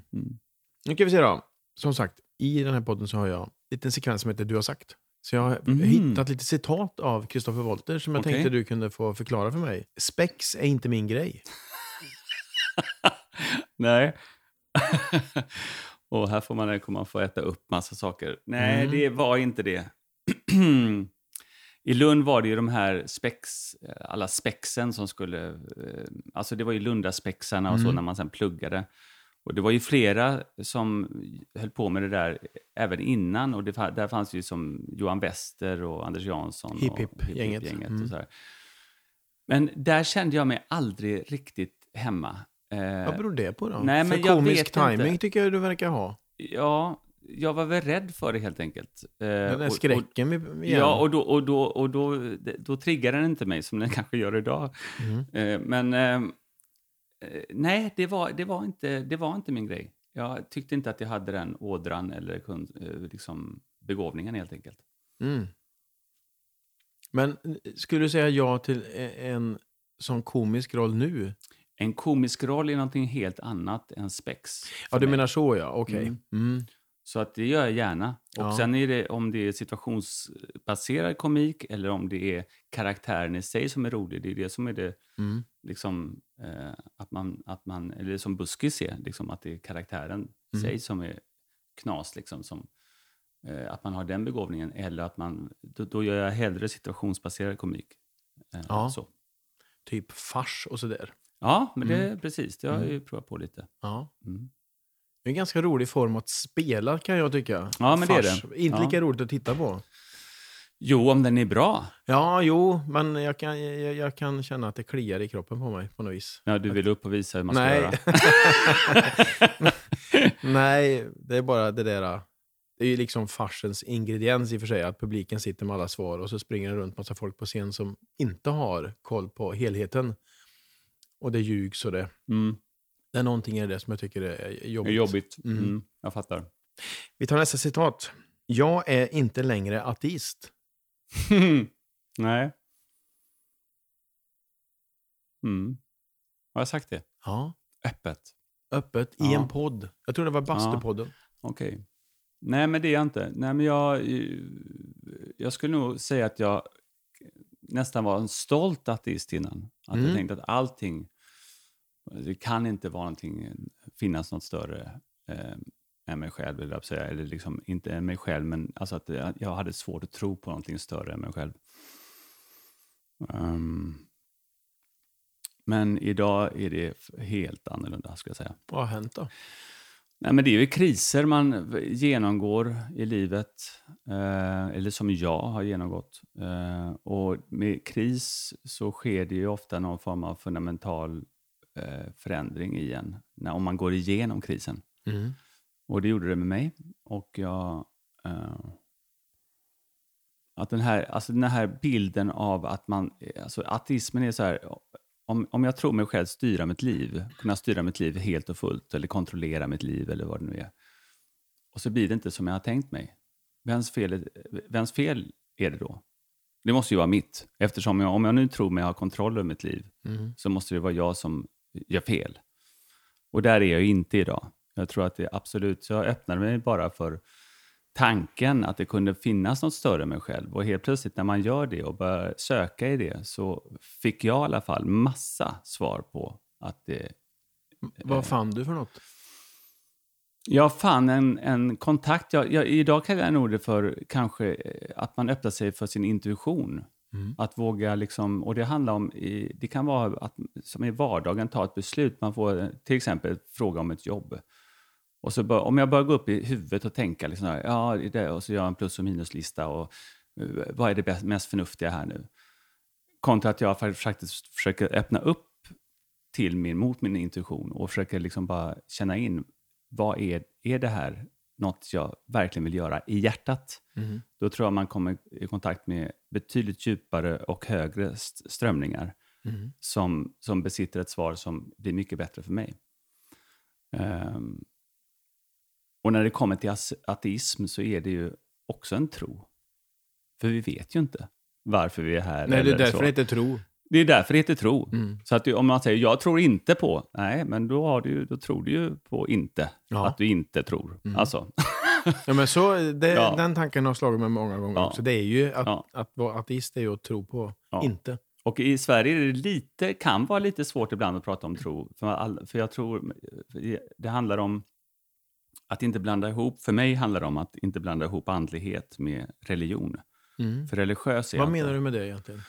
Nu ska vi se då. Som sagt, i den här podden så har jag en liten sekvens som heter Du har sagt. Så jag har Mhm. hittat lite citat av Kristoffer Wolter som jag Okej. tänkte du kunde få förklara för mig. Spex är inte min grej. Nej. och här får man, kommer man få äta upp massa saker. Nej, Mm. det var inte det. I Lund var det ju de här spex, alla spexen som skulle... eh, Alltså det var ju Lundaspexarna och så Mm. när man sen pluggade. Och det var ju flera som höll på med det där även innan. Och det, där fanns ju som Johan Wester och Anders Jansson. Hipp och Hipp, gänget. gänget Mm. och så här. Men där kände jag mig aldrig riktigt hemma. Eh, Vad beror det på då? nej, men för komisk timing inte. tycker jag du verkar ha. Ja, jag var väl rädd för det helt enkelt. Eh, Den där och- skräcken Och, igen. ja, och, då, och, då, och då, då triggar den inte mig som den kanske gör idag. Mm. Eh, men eh, eh, nej, det var, det, var inte, det var inte min grej. Jag tyckte inte att jag hade den ådran eller kun, eh, liksom begåvningen helt enkelt. Mm. Men skulle du säga ja till e- en sån komisk roll nu? En komisk roll är någonting helt annat än spex. Ja, du mig. menar så ja. Okej. Mm. Mm. Så att det gör jag gärna. Och Ja. sen är det om det är situationsbaserad komik eller om det är karaktären i sig som är rolig. Det är det som är det, Mm. liksom, eh, att man, att man, eller som Buskis är, liksom, att det är karaktären i Mm. sig som är knas. Liksom, som, eh, att man har den begåvningen. Eller att man, då, då gör jag hellre situationsbaserad komik. Eh, Ja. Så. Typ fars och sådär. Ja, men det precis. Det har jag Mm. ju provat på lite. Ja. Det är en ganska rolig form att spela kan jag tycka. Ja, men det är det. Inte Ja. lika roligt att titta på. Jo, om den är bra. Ja, jo, men jag kan, jag, jag kan känna att det kliar i kroppen på mig på något vis. Ja, du vill upp och visa hur man ska Nej. göra. Nej, det är bara det där... Det är ju liksom farsens ingrediens i och för sig, att publiken sitter med alla svar och så springer det runt massa folk på scen som inte har koll på helheten. Och det ljugs och det... Mm. Det är någonting i det som jag tycker är jobbigt. är jobbigt. Mm. Mm. jag fattar. Vi tar nästa citat. Jag är inte längre ateist. Nej. Mm. Har jag sagt det? Ja. Öppet. öppet i Ja. en podd. Jag tror det var Bastupodden. Okej. Nej, men det är jag inte. Nej, men jag, eh, jag skulle nog säga att jag nästan var en stolt ateist innan. Att Mm. jag tänkte att allting, det kan inte vara någonting, finnas något större eh, än mig själv, vill jag säga. Eller liksom, inte än mig själv, men alltså att jag, hade svårt att tro på någonting större än mig själv. Ehm, men idag är det helt annorlunda, ska jag säga. Vad har hänt då? Nej, men det är ju kriser man genomgår i livet, eh, eller som jag har genomgått. Eh, och med kris så sker det ju ofta någon form av fundamental förändring i en, när, om man går igenom krisen. Mm. Och det gjorde det med mig. Och jag... Eh, att den här, alltså den här bilden av att man... Alltså ateismen är så här... Om, om jag tror mig själv styra mitt liv, kunna styra mitt liv helt och fullt eller kontrollera mitt liv eller vad det nu är. Och så blir det inte som jag har tänkt mig. Vems fel är, vems fel är det då? Det måste ju vara mitt. Eftersom jag, om jag nu tror mig ha kontroll över mitt liv Mm. så måste det vara jag som gör fel. Och där är jag inte idag. Jag tror att det absolut, så jag öppnade mig bara för tanken att det kunde finnas något större än mig själv. Och helt plötsligt när man gör det och börjar söka i det så fick jag i alla fall massa svar på att det... Vad fann du för något? Jag fann en, en kontakt, jag, jag, idag kallar jag nog det för kanske eh, att man öppnar sig för sin intuition. Mm. Att våga liksom, och det handlar om, det kan vara att som i vardagen ta ett beslut. Man får till exempel fråga om ett jobb. Och så bör, om jag börjar gå upp i huvudet och tänka, liksom, här, ja, det och så gör jag en plus och minuslista och eh, vad är det bäst, mest förnuftiga här nu? Kontra att jag faktiskt försöker öppna upp till min, mot min intuition och försöker liksom bara känna in, vad är, är det här något jag verkligen vill göra i hjärtat? Mm. Då tror jag man kommer i kontakt med betydligt djupare och högre st- strömningar Mm. som, som besitter ett svar som blir mycket bättre för mig. Ehm, och när det kommer till ateism så är det ju också en tro. För vi vet ju inte varför vi är här. Nej, det är därför så. det heter tro. Det är därför det heter tro. Mm. Så att du, om man säger jag tror inte på, nej, men då, har du, då tror du ju på inte. Ja. Att du inte tror. Mm. Alltså, Ja, men så, det, Ja. Den tanken har slagit mig många gånger Ja. också. Det är ju att, Ja. att vara ateist är ju att tro på inte. Och i Sverige är det lite, kan vara lite svårt ibland att prata om tro. För, all, för jag tror det handlar om att inte blanda ihop, för mig handlar det om att inte blanda ihop andlighet med religion. Mm. För religiös är Vad menar du med det egentligen?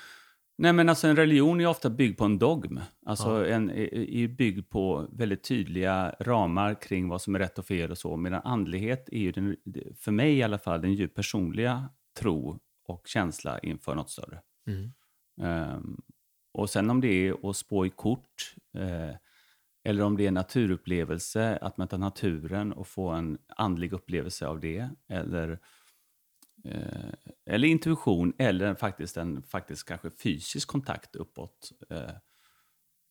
Nej men alltså en religion är ofta byggd på en dogm. Alltså Ja. en, är, byggd på väldigt tydliga ramar kring vad som är rätt och fel och så. Medan andlighet är ju, den, för mig i alla fall, den djupt personliga tro och känsla inför något större. Mm. Ehm, och sen om det är att spå i kort, eh, eller om det är en naturupplevelse, att möta naturen och få en andlig upplevelse av det, eller, eller intuition, eller faktiskt en faktiskt kanske fysisk kontakt uppåt. Eh,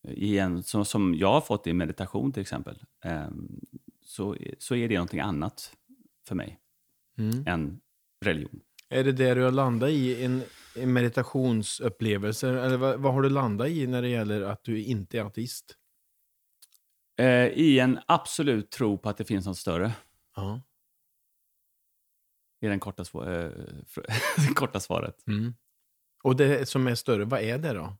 i en, som, som jag har fått i meditation till exempel, ehm, så, så är det någonting annat för mig Mm. än religion. Är det det du har landat i, en, en meditationsupplevelse? Eller vad, vad har du landat i när det gäller att du inte är ateist? Eh, I en absolut tro på att det finns något större. Ja. Är den korta, det korta svaret. Mm. Och det som är större, vad är det då?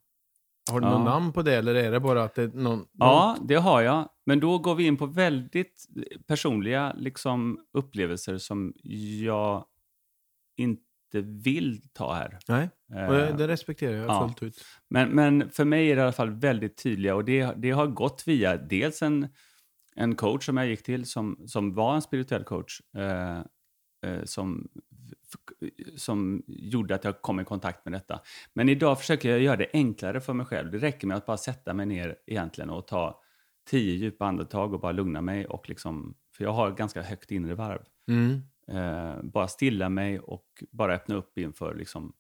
Har du Ja. något namn på det eller är det bara att det är någon... Ja, det har jag. Men då går vi in på väldigt personliga liksom, upplevelser som jag inte vill ta här. Nej, Eh, och det, det respekterar jag ja. fullt ut. Men, men för mig är det i alla fall väldigt tydliga och det, det har gått via dels en, en coach som jag gick till som, som var en spirituell coach eh, som, f- som gjorde att jag kom i kontakt med detta. Men idag försöker jag göra det enklare för mig själv. Det räcker med att bara sätta mig ner egentligen och ta tio djupa andetag och bara lugna mig. Och liksom, för jag har ganska högt inre varv. Mm. Eh, bara stilla mig och bara öppna upp inför liksom,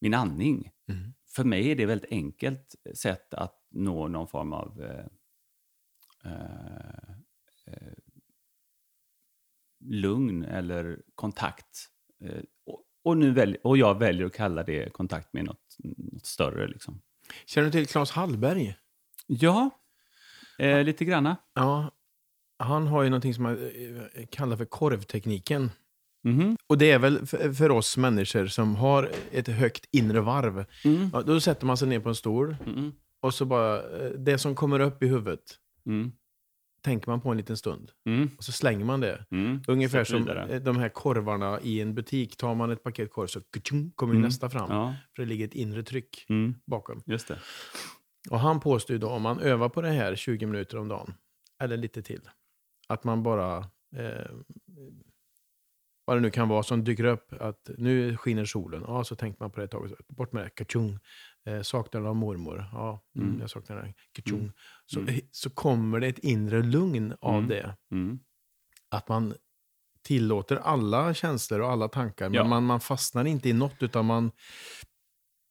min andning Mm. för mig är det ett väldigt enkelt sätt att nå någon form av eh, eh, eh, lugn eller kontakt. Eh, och, och, nu välj, och jag väljer att kalla det kontakt med något, något större. Liksom. Känner du till Claes Hallberg? Ja, eh, lite granna. Ja, han har ju någonting som man eh, kallar för korvtekniken. Mhm. Och det är väl för, oss människor som har ett högt inre varv. Mm. Ja, då sätter man sig ner på en stol Mm. och så bara, eh, det som kommer upp i huvudet Mm. Tänker man på en liten stund. Mm. Och så slänger man det. Mm. Ungefär som eh, de här korvarna i en butik. Tar man ett paket korv så kommer Mm. nästa fram. Ja. För det ligger ett inre tryck Mm. bakom. Just det. Och han påstår då om man övar på det här 20 minuter om dagen, eller lite till, att man bara, eh, vad det nu kan vara som dyker upp, att nu skiner solen, ja så tänker man på det ett tag, bort med det, kachung, eh, saknar av mormor, ja mm, Mm. jag saknar det, kachung. Mm. Så, Mm. så kommer det ett inre lugn av Mm. det, att man tillåter alla känslor och alla tankar, men Ja. man, man fastnar inte i något, utan man,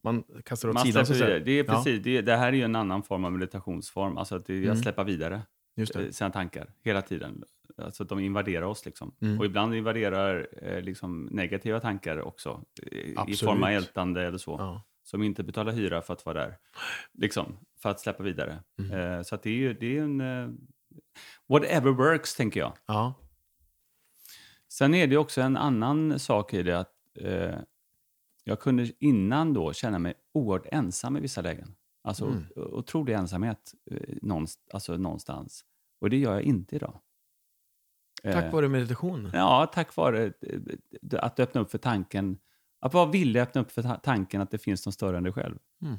man kastar åt Man sidan. att. Det, är Ja. precis, det, det här är ju en annan form av meditationsform. Alltså att det, jag Mm. släpper vidare eh, sina tankar hela tiden. Alltså de invaderar oss. Liksom. Mm. Och ibland invaderar eh, liksom, negativa tankar också. eh, I Absolut. form av ältande eller så. Ja. Som inte betalar hyra för att vara där. Liksom, för att släppa vidare. Mm. Eh, så det är ju det är en... Eh, whatever works, tänker jag. Ja. Sen är det också en annan sak i det att eh, jag kunde innan då känna mig oerhört ensam i vissa lägen. Alltså Mm. otrolig ensamhet eh, någonst, alltså någonstans. Och det gör jag inte idag. Tack Eh, vare meditation. Ja, tack vare eh, att öppna upp för tanken. Att vara villig att öppna upp för ta- tanken att det finns något större än dig själv. Mm.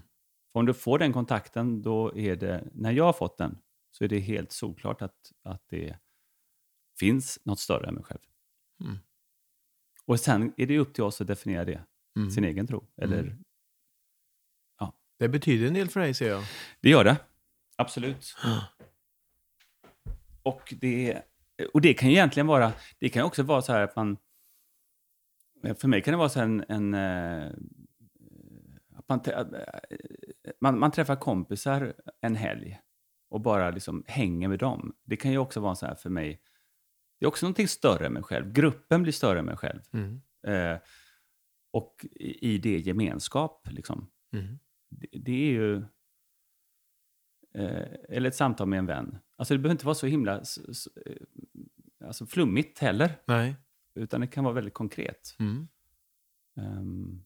För om du får den kontakten, då är det, när jag har fått den, så är det helt solklart att, att det finns något större än mig själv. Mm. Och sen är det upp till oss att definiera det, Mm. sin egen tro. Eller, Mm. Det betyder en del för dig, ser jag. Det gör det, absolut. Och det, och det kan ju egentligen vara, det kan också vara så här att man, för mig kan det vara så här en, en eh, att man, man, man träffar kompisar en helg och bara liksom hänger med dem. Det kan ju också vara så här för mig, det är också någonting större än mig själv. Gruppen blir större än mig själv. Mm. Eh, och i, i det gemenskap, liksom. Mm. Det, är ju... Eh, eller ett samtal med en vän. Alltså det behöver inte vara så himla s, s, eh, alltså flummigt heller. Nej. Utan det kan vara väldigt konkret. Mm. Ehm,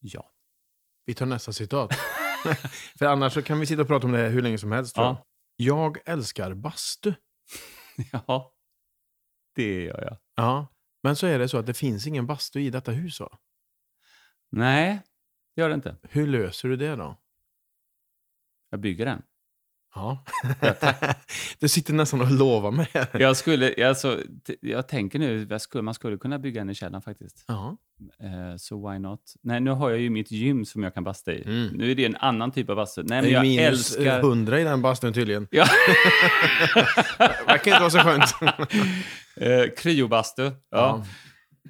ja. Vi tar nästa citat. för annars så kan vi sitta och prata om det hur länge som helst. Tror jag. Ja. jag älskar bastu. ja, det gör jag. Ja. Men så är det så att det finns ingen bastu i detta hus. Va? Nej, gör det inte. Hur löser du det då? Jag bygger den. Ja. du sitter nästan och lovar mig. Jag, skulle, alltså, jag tänker nu, jag skulle, man skulle kunna bygga en i källaren faktiskt. Ja. Eh, så why not? Nej, nu har jag ju mitt gym som jag kan basta i. Mm. Nu är det en annan typ av bastu. Nej, men jag minus älskar... 100 i den bastun tydligen. Ja. Det verkar inte vara så skönt. eh, kryobastu. Ja.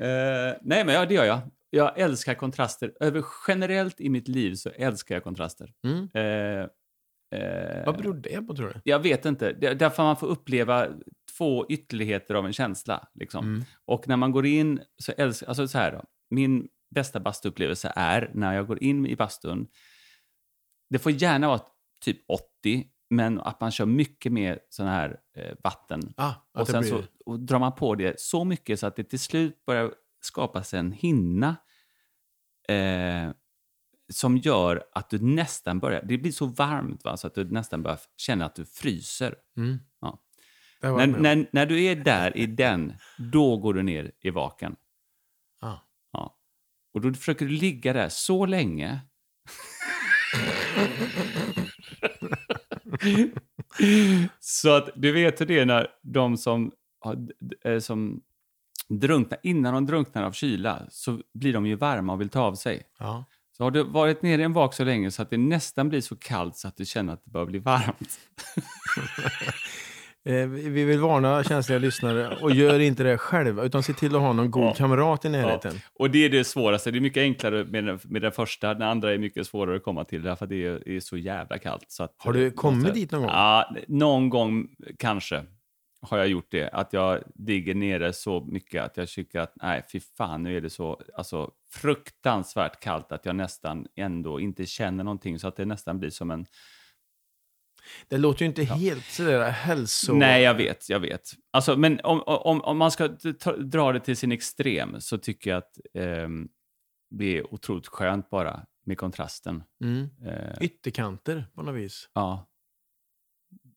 Eh, nej, men ja, det gör jag. Jag älskar kontraster. Över generellt i mitt liv så älskar jag kontraster. Mm. Eh, eh, Vad beror det på tror du? Jag vet inte. Det- Därför man får uppleva två ytterligheter av en känsla. Liksom. Mm. Och när man går in så älskar... Alltså så här då. Min bästa bastuupplevelse är när jag går in i bastun. Det får gärna vara typ 80, men att man kör mycket mer sån här eh, vatten. Ah, Och sen blir... så och drar man på det så mycket så att det till slut börjar skapas en hinna eh, som gör att du nästan börjar... Det blir så varmt va, så att du nästan börjar känna att du fryser. Mm. Ja. När, när, när du är där i den, då går du ner i vaken. Ah. Ja. Och då försöker du ligga där så länge. så att du vet hur det är när de som, eh, som drunknar, innan de drunknar av kyla, så blir de ju varma och vill ta av sig. Ja. Så har du varit nere i en vak så länge så att det nästan blir så kallt så att du känner att det börjar bli varmt. Eh, vi vi vill varna känsliga lyssnare och gör inte det själva utan se till att ha någon god Ja. kamrat i närheten. Och det är det svåraste. Det är mycket enklare med den, med den första. Den andra är mycket svårare att komma till därför att det är, är så jävla kallt. Så att, Har du kommit måste- dit någon gång? Ja, någon gång kanske har jag gjort det. Att jag ligger nere så mycket att jag tycker att nej, fy fan, nu är det så alltså, fruktansvärt kallt att jag nästan ändå inte känner någonting så att det nästan blir som en Det låter ju inte helt sådär hälso... Nej, jag vet, jag vet. Alltså, men om, om, om man ska dra det till sin extrem så tycker jag att ehm, det är otroligt skönt bara med kontrasten. Mm. Eh, Ytterkanter på något vis. ja,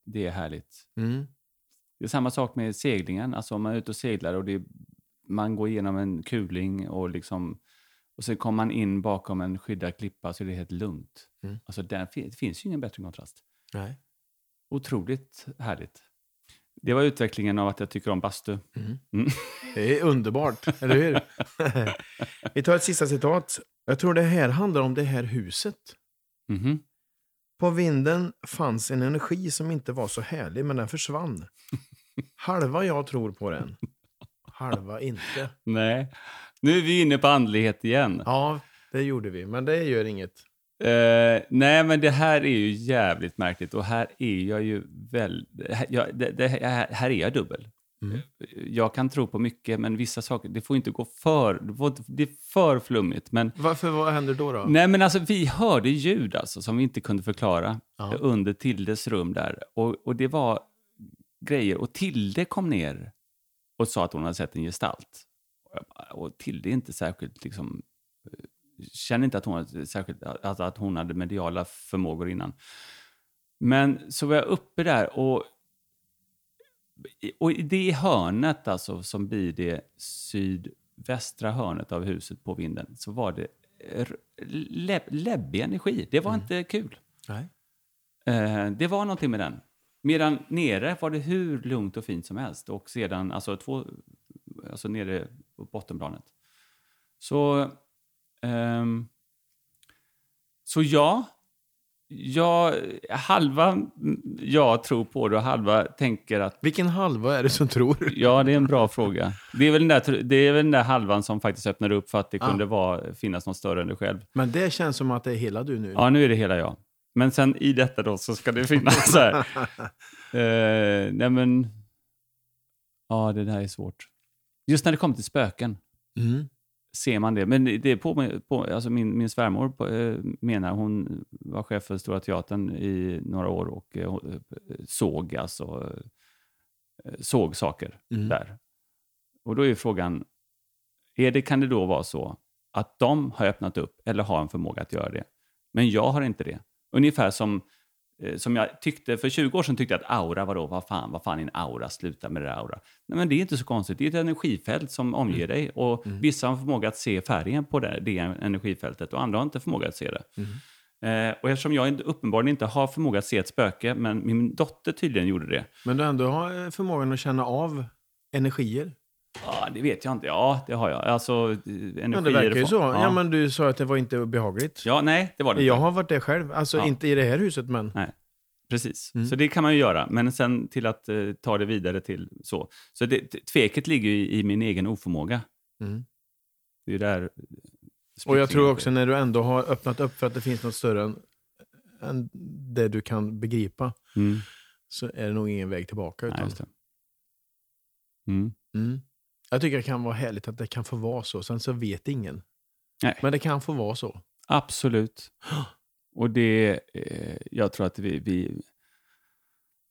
det är härligt. Mm. Det är samma sak med seglingen. Alltså om man är ute och seglar och det, man går igenom en kuling och liksom och sen kommer man in bakom en skyddad klippa så är det helt lugnt. Mm. Alltså där, det finns ju ingen bättre kontrast. Nej. Otroligt härligt. Det var utvecklingen av att jag tycker om bastu. Mm. Det är underbart, eller hur? Vi tar ett sista citat. Jag tror det här handlar om det här huset. Mhm. På vinden fanns en energi som inte var så härlig, men den försvann. Halva jag tror på den. Halva inte. Nej. Nu är vi inne på andlighet igen. Ja, det gjorde vi, men det gör inget. Eh, nej, men det här är ju jävligt märkligt och här är jag ju väl... Här, det, det, här, är jag dubbel. Mm. Jag kan tro på mycket, men vissa saker, det får inte gå för... Det får inte bli för flummigt. Men, Varför, vad händer då? då? nej, men alltså vi hörde ljud alltså, som vi inte kunde förklara Ja. under Tildes rum där. Och, och det var grejer. Och Tilde kom ner och sa att hon hade sett en gestalt. Och Tilde är inte särskilt liksom... Känner inte att hon, hade särskilt, alltså att hon hade mediala förmågor innan. Men så var jag uppe där och, och i det hörnet, alltså som blir det sydvästra hörnet av huset på vinden, så var det läbb, läbbig energi. Det var inte kul. Nej. Eh, det var någonting med den. Medan nere var det hur lugnt och fint som helst. Och sedan, alltså, två, alltså nere på bottenplanet. Så, ehm, så ja, jag, halva jag tror på det och halva tänker att Vilken halva är det som tror? Ja, det är en bra fråga. Det är väl den där, det är väl den där halvan som faktiskt öppnade upp för att det Ah. kunde vara, finnas någon större än dig själv. Men det känns som att det är hela du nu. Ja, nu är det hela jag. Men sen i detta då så ska det finnas så här. Eh, nej men... Ja, det där är svårt. Just när det kommer till spöken Mm. ser man det. Men det är på, på alltså min, min svärmor på, eh, menar, hon var chef för Stora Teatern i några år och eh, såg alltså såg saker Mm. där. Och då är frågan, är det, kan det då vara så att de har öppnat upp eller har en förmåga att göra det? Men jag har inte det. Ungefär som, eh, som jag tyckte, för 20 år sedan tyckte jag att aura, vadå, vad fan, vad fan är en aura, sluta med det där aura. Nej men det är inte så konstigt, det är ett energifält som omger dig och vissa har förmåga att se färgen på det, det energifältet och andra har inte förmåga att se det. Eh, och eftersom jag uppenbarligen inte har förmåga att se ett spöke, men min dotter tydligen gjorde det, Men du ändå har förmågan att känna av energier. Ja, det vet jag inte. Ja, det har jag. Alltså, eh, energier... Ja, det verkar ju så. Ja. Ja. men du sa att det var inte behagligt. ja, nej, det var det Jag inte. har varit där själv. Alltså Ja. inte i det här huset, men... Nej, precis. Mm. Så det kan man ju göra. Men sen till att eh, ta det vidare till så. Så det, tveket ligger ju i, i min egen oförmåga. Mm. Det är ju där... Och jag tror också när du ändå har öppnat upp för att det finns något större än, än det du kan begripa, Mm. så är det nog ingen väg tillbaka. Nej, Utan, just det. Mm. Jag tycker det kan vara härligt att det kan få vara så. Sen så vet ingen. Nej. Men det kan få vara så. Absolut. Och det, eh, jag tror att vi, vi,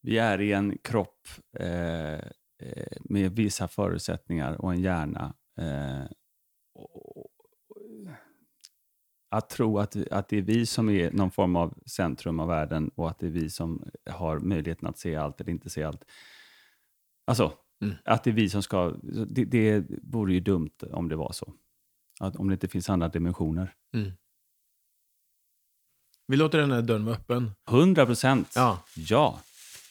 vi är i en kropp eh, eh, med vissa förutsättningar och en hjärna. Eh, och- att tro att, att det är vi som är någon form av centrum av världen och att det är vi som har möjligheten att se allt eller inte se allt. Alltså, Mm. att det är vi som ska... Det, det vore ju dumt om det var så. Att, om det inte finns andra dimensioner. Vi låter den här dörren vara öppen. 100 procent. Ja. ja.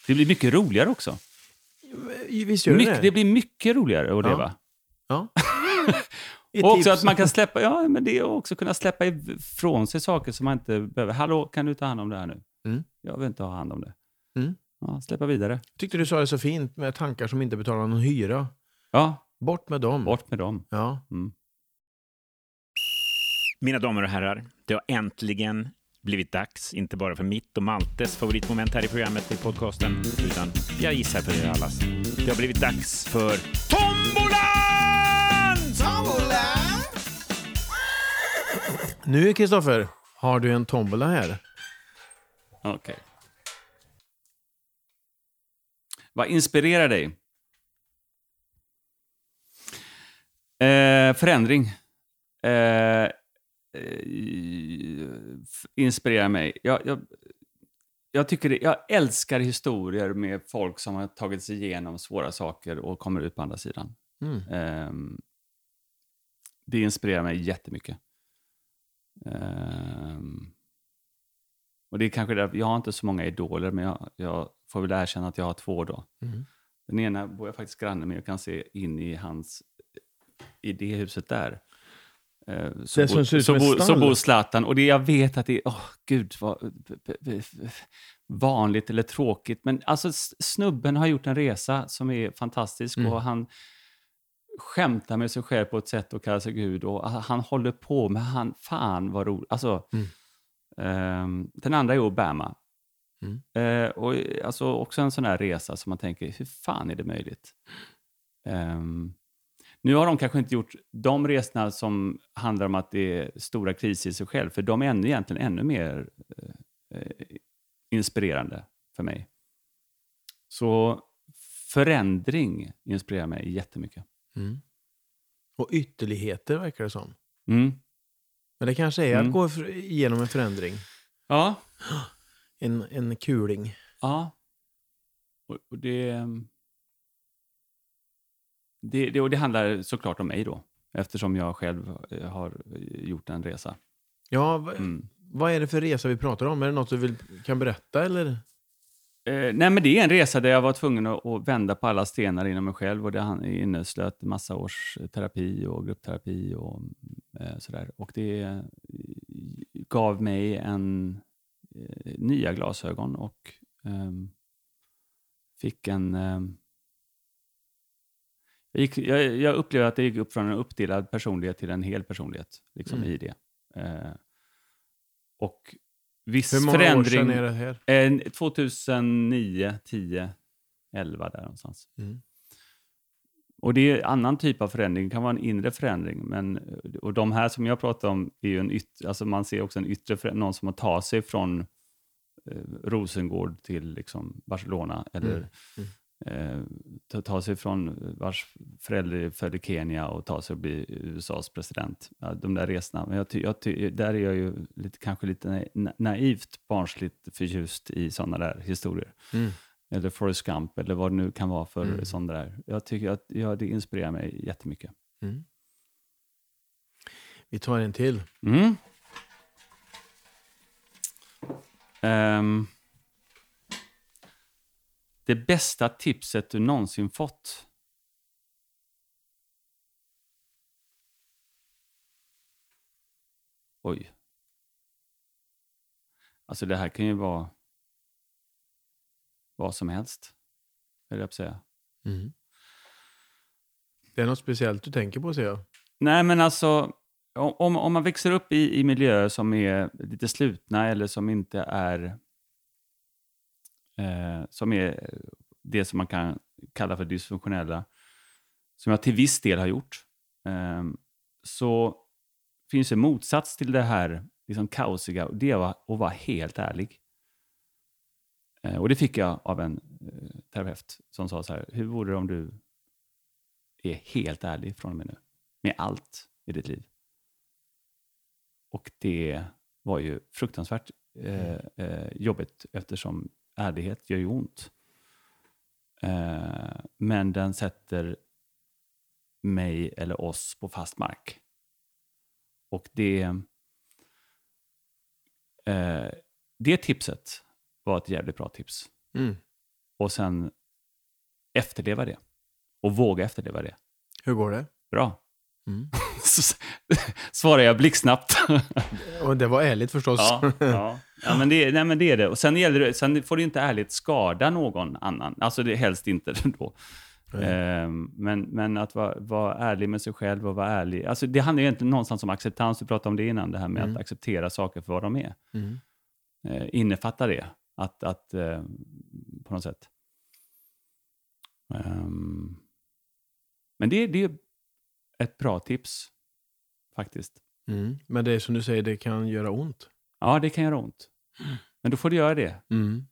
Det blir mycket roligare också. Visst gör det Mycket, det? det blir mycket roligare att Ja. leva. Ja. Och också att man kan släppa, ja, men det är också kunna släppa ifrån sig saker som man inte behöver. Hallå, kan du ta hand om det här nu? Mm. Jag vill inte ha hand om det. Mm. Ja, släppa vidare. tyckte du sa det så fint med tankar som inte betalar någon hyra. Ja, Bort med dem. bort med dem. Ja. Mm. Mina damer och herrar, det har äntligen blivit dags, inte bara för mitt och Maltes favoritmoment här i programmet i podcasten, utan jag gissar för er allas. Det har blivit dags för Tombolan! Nu, Kristoffer, har du en tombola här. Okej. Vad inspirerar dig? Eh, förändring. Eh, eh, inspirerar mig. Jag, jag, jag, tycker det, jag älskar historier med folk som har tagit sig igenom svåra saker och kommer ut på andra sidan. Mm. Ehm, det inspirerar mig jättemycket. Ehm, och det är kanske där, jag har inte så många idoler, men jag, jag får väl erkänna att jag har två då. Mm. Den ena bor jag faktiskt granne med och kan se in i hans, i det huset där. Eh, Så, Det som bor- ser ut så, bor- så stall? bor Zlatan. Och det jag vet att det är, åh gud vad vanligt eller tråkigt. Men alltså snubben har gjort en resa som är fantastisk Mm. och han skämtar med sig själv på ett sätt och kallar sig Gud och han håller på med han, fan vad roligt. Alltså, Mm. ehm, den andra är Obama. Mm. Eh, och alltså också en sån här resa som man tänker, hur fan är det möjligt? Ehm, nu har de kanske inte gjort de resorna som handlar om att det är stora kriser i sig själv, för de är ännu, egentligen ännu mer eh, inspirerande för mig. Så förändring inspirerar mig jättemycket. Mm. Och ytterligheter verkar det som. Mm. Men det kanske är Mm. att gå fr- igenom en förändring. Ja, En, en kuling. Ja. Och, och det, ehm, det, det... Och det handlar såklart om mig då, eftersom jag själv eh, har gjort en resa. Ja, Mm. vad är det för resa vi pratar om? Är det något du vill, kan berätta eller? Eh, nej, men det är en resa där jag var tvungen att, vända på alla stenar inom mig själv och det inneslöt massa års terapi och gruppterapi och eh, sådär. Och det eh, gav mig en eh, nya glasögon och ehm, fick en... ehm, jag, gick, jag, jag upplevde att jag gick upp från en uppdelad personlighet till en hel personlighet liksom, Mm. i det. Eh, och viss Hur många förändring... år sedan är det här? Eh, 2009, 10, 11 där någonstans. Mm. Och det är annan typ av förändring, det kan vara en inre förändring. Men, och de här som jag pratar om är ju en yttre, alltså man ser också en yttre förändring, någon som har tagit sig från eh, Rosengård till liksom Barcelona. Eller Mm. eh, ta, sig från vars förälder är född i Kenya och ta sig och bli USAs president. Ja, de där resorna. Men jag jag där är jag ju lite, kanske lite na, naivt barnsligt förtjust i sådana där historier Mm. Eller Forrest Gump eller vad det nu kan vara för Mm. sånt där. Jag tycker att ja, det inspirerar mig jättemycket. Mm. Vi tar en till. Mm. Ehm, det bästa tipset du någonsin fått? Oj. Alltså det här kan ju vara vad som helst, höll jag på säga. Mm. Det är något speciellt du tänker på ser jag. Nej, men alltså om, om man växer upp i, i miljöer som är lite slutna eller som inte är eh, som är det som man kan kalla för dysfunktionella, som jag till viss del har gjort, eh, så finns en motsats till det här liksom kaosiga och det var att vara helt ärlig. Eh, och det fick jag av en eh, terapeut som sa så här, hur vore det om du är helt ärlig från och med nu? Med allt i ditt liv. Och det var ju fruktansvärt eh, eh, jobbigt eftersom ärlighet gör ju ont. Eh, men den sätter mig eller oss på fast mark. Och det, eh, det tipset var ett jävligt bra tips. Mm. Och sen efterleva det. Och våga efterleva det. Hur går det? Bra. Mm. Svarar jag blixtsnabbt. Och det var ärligt förstås. ja, ja. ja men, det, nej, men det är det. Och sen, gäller det, sen får det inte ärligt skada någon annan. Alltså det helst inte då. Ehm, men, men att vara, vara ärlig med sig själv och vara ärlig. Alltså det handlar ju egentligen någonstans om acceptans. Du pratade om det innan, det här med Mm. att acceptera saker för vad de är. Mm. Eh, innefatta det. Att, att eh, på något sätt. Ehm, men det, det är ett bra tips, faktiskt. Mm. Men det är som du säger, det kan göra ont. Ja, det kan göra ont. Men då får du göra det. Mm.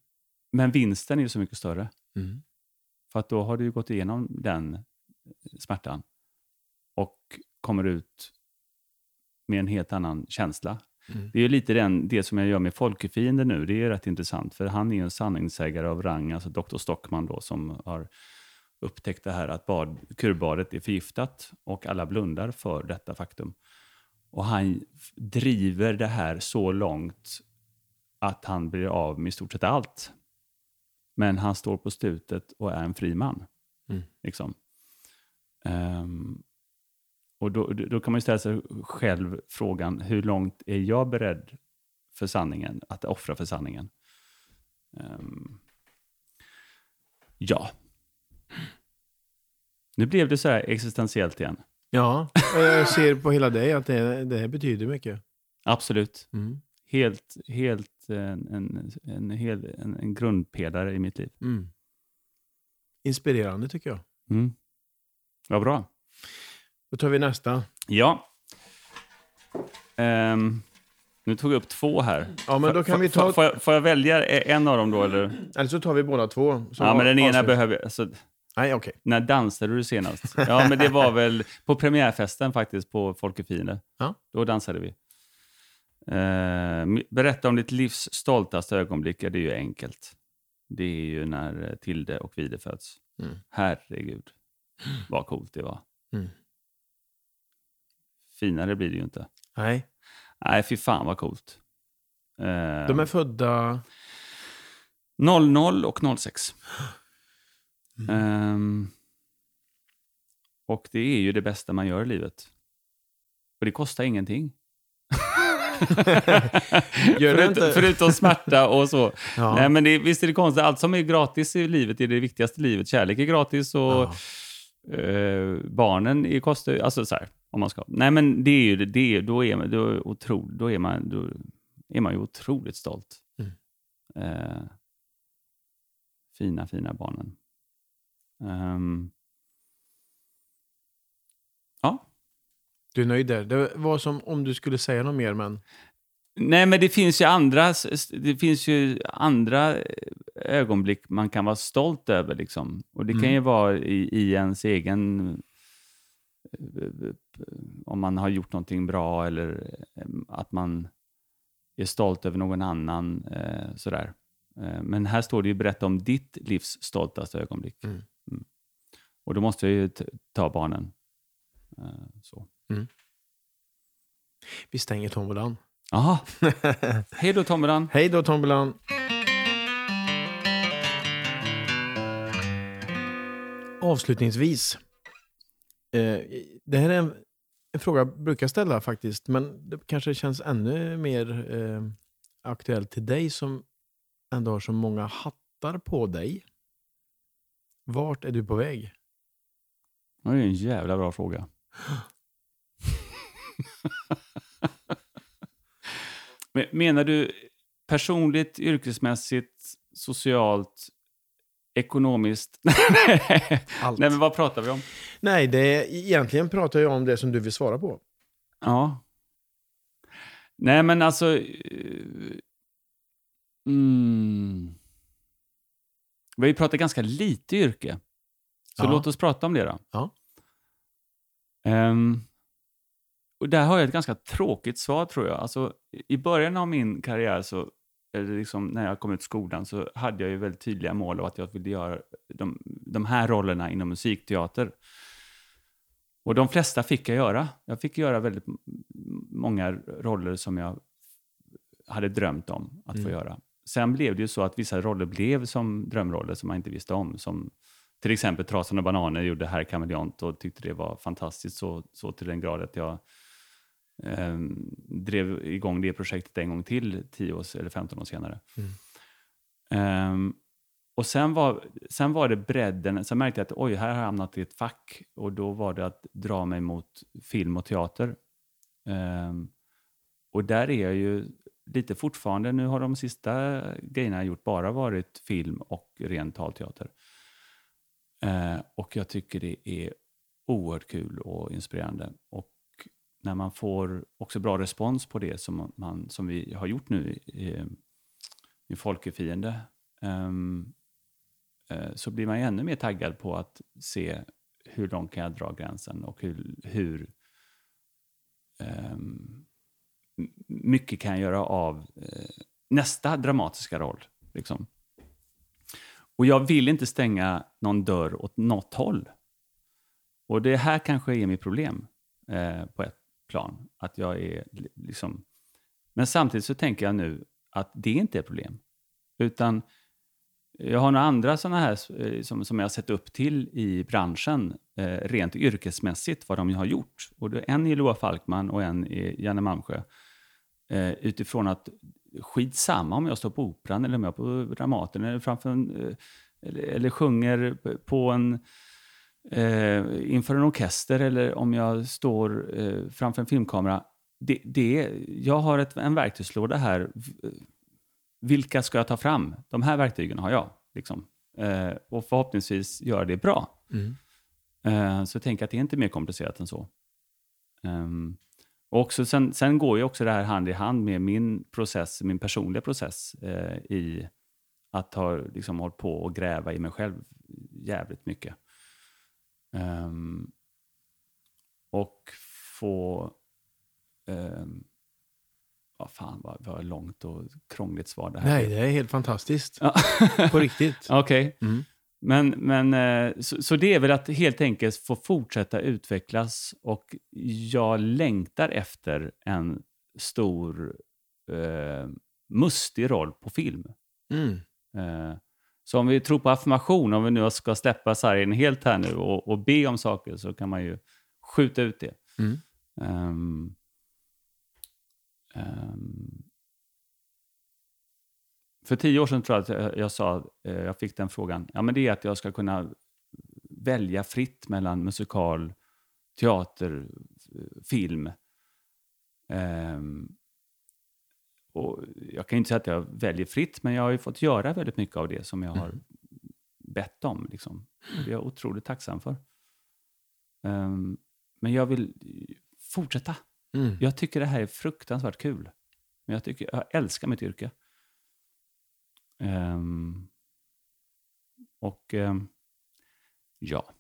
Men vinsten är ju så mycket större. Mm. För att då har du gått igenom den smärtan och kommer ut med en helt annan känsla. Mm. Det är lite den, det som jag gör med Folkefienden nu. Det är rätt intressant, för han är en sanningssägare av rang, alltså Dr. Stockman då, som har upptäckt det här att bad, kurbadet är förgiftat och alla blundar för detta faktum. Och han driver det här så långt att han blir av med i stort sett allt. Men han står på slutet och är en fri man. Mm. Liksom. Ehm, och då, då kan man ju ställa sig själv frågan, hur långt är jag beredd för sanningen, att offra för sanningen? Ehm, ja. Nu blev det så här existentiellt igen. Ja, och jag ser på hela dig att det, det här betyder mycket. Absolut. Mm. Helt, helt en, en, en, en, en grundpelare i mitt liv. Mm. Inspirerande tycker jag. Mm. Vad bra. Då tar vi nästa. Ja. Ehm, nu tog jag upp två här. Ja, men då kan Får- vi ta... Får jag, får jag välja en av dem då? Eller? Eller så tar vi båda två. Ja, men den ena behöver... Alltså, Nej, okej. när dansade du senast? Ja, men det var väl på premiärfesten faktiskt på Folkefiende. Ja. Då dansade vi. Ehm, berätta om ditt livs stoltaste ögonblick. Ja, det är ju enkelt. Det är ju när eh, Tilde och Vide föds. Mm. Herregud, vad coolt det var. Mm. Finare blir det ju inte. Nej. Nej, fy fan vad coolt. Ehm, De är födda... 00 och 06. Mm. Ehm, och det är ju det bästa man gör i livet. Och det kostar ingenting. Gör det Förut, inte? förutom smärta och så. Ja. Nej, men det, visst är det konstigt. Allt som är gratis i livet är det viktigaste i livet. Kärlek är gratis och Ja. eh, barnen är kostar Alltså så här, om man ska. Nej, men det är ju det. är, då, är man, då, är otro, då, är man, då är man ju otroligt stolt. Mm. Eh, fina, fina barnen. Ehm, ja. Du är nöjd där. Det var som om du skulle säga något mer, men... Nej, men det finns ju andra, det finns ju andra eh, ögonblick man kan vara stolt över. Liksom. Och det kan Mm. ju vara i, i ens egen... Om man har gjort någonting bra eller eh, att man är stolt över någon annan. Eh, sådär. Eh, men här står det ju berätta om ditt livs stoltaste ögonblick. Mm. Mm. Och då måste jag ju ta barnen. Så. Vi stänger tombolan. Aha. Hej då Tommeran. Hej då, tombolan. Avslutningsvis. Eh, det här är en, en fråga jag brukar ställa faktiskt, men det kanske känns ännu mer eh, aktuellt till dig som ändå har så många hattar på dig. Vart är du på väg? Det är en jävla bra fråga. Men Menar du personligt, yrkesmässigt, socialt, ekonomiskt? Allt. Nej, men vad pratar vi om? Nej, det är, egentligen pratar jag om det som du vill svara på. Ja. Nej, men alltså... eh, Mm. Vi pratat ganska lite yrke. Så Ja. låt oss prata om det då. Ja. Ehm, och där har jag ett ganska tråkigt svar tror jag. Alltså, I början av min karriär, så, eller liksom, när jag kom ut skolan, så hade jag ju väldigt tydliga mål av att jag ville göra de, de här rollerna inom musikteater. Och de flesta fick jag göra. Jag fick göra väldigt många roller som jag hade drömt om att få Mm. göra. Sen blev det ju så att vissa roller blev som drömroller som man inte visste om. Som till exempel Trasan och bananer gjorde Herr Kameleont och tyckte det var fantastiskt så, så till den grad att jag eh, drev igång det projektet en gång till 10 år, eller 15 år senare. Mm. Ehm, och sen var, sen var det bredden, sen märkte jag att oj, här har jag hamnat i ett fack och då var det att dra mig mot film och teater. Ehm, och där är jag ju lite fortfarande, nu har de sista grejerna jag gjort bara varit film och ren talteater. Eh, och jag tycker det är oerhört kul och inspirerande. Och när man får också bra respons på det som, man, som vi har gjort nu i, i Folkefiende, um, uh, så blir man ju ännu mer taggad på att se hur långt kan jag dra gränsen och hur, hur um, mycket kan jag göra av uh, nästa dramatiska roll. Liksom. Och jag vill inte stänga någon dörr åt något håll. Och det här kanske är mitt problem eh, på ett plan. Att jag är liksom... Men samtidigt så tänker jag nu att det inte är ett problem. Utan jag har några andra sådana här eh, som, som jag har sett upp till i branschen, eh, rent yrkesmässigt, vad de har gjort. Och det, en är Loa Falkman och en är Janne Malmsjö. Eh, utifrån att skitsamma om jag står på Operan eller om jag är på Dramaten eller, framför en, eh, eller, eller sjunger på en, eh, inför en orkester eller om jag står eh, framför en filmkamera. Det, det, jag har ett, en verktygslåda här. Vilka ska jag ta fram? De här verktygen har jag. Liksom. Eh, och förhoppningsvis göra det bra. Mm. Eh, så tänker att det är inte mer komplicerat än så. Um, och också, sen, sen, går ju också det här hand i hand med min process, min personliga process eh, i att ha liksom, hållit på och gräva i mig själv jävligt mycket. Um, och få... Um, vad fan, vad, vad långt och krångligt svar det här Nej, det är helt fantastiskt. På riktigt. Okej. Okay. Mm. Men, men eh, så, så, det är väl att helt enkelt få fortsätta utvecklas och jag längtar efter en stor eh, mustig roll på film. Mm. Eh, så om vi tror på affirmation, om vi nu ska släppa sargen helt här nu och, och be om saker så kan man ju skjuta ut det. Mm. Um, um, för tio år sedan tror jag att jag sa, eh, jag fick den frågan, ja men det är att jag ska kunna välja fritt mellan musikal, teater, film. Um, och jag kan inte säga att jag väljer fritt, men jag har ju fått göra väldigt mycket av det som jag har mm. bett om. Liksom. Det är jag otroligt tacksam för. Um, men jag vill fortsätta. Mm. Jag tycker det här är fruktansvärt kul. Men jag, tycker, jag älskar mitt yrke. Um, och um, ja,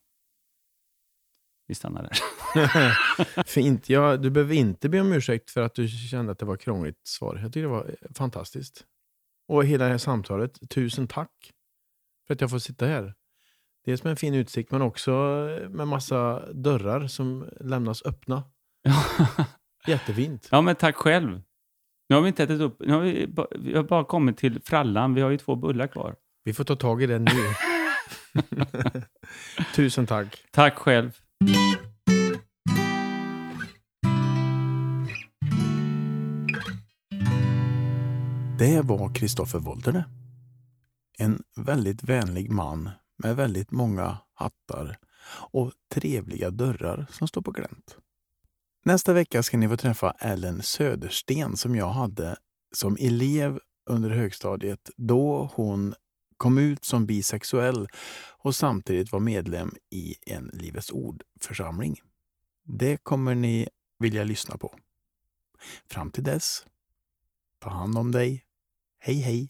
vi stannar där. Fint. Ja, du behöver inte be om ursäkt för att du kände att det var krångligt svar. Jag tycker det var fantastiskt. Och hela det här samtalet, tusen tack för att jag får sitta här. Dels med en fin utsikt men också med massa dörrar som lämnas öppna. Jättefint. Ja, men tack själv. Nu har vi inte ätit upp. Nu har vi, vi har bara kommit till frallan. Vi har ju två bullar kvar. Vi får ta tag i den nu. Tusen tack. Tack själv. Det var Kristoffer Wolter En väldigt vänlig man med väldigt många hattar och trevliga dörrar som står på glänt. Nästa vecka ska ni få träffa Ellen Södersten som jag hade som elev under högstadiet då hon kom ut som bisexuell och samtidigt var medlem i en Livets Ord-församling. Det kommer ni vilja lyssna på. Fram till dess, ta hand om dig. Hej hej!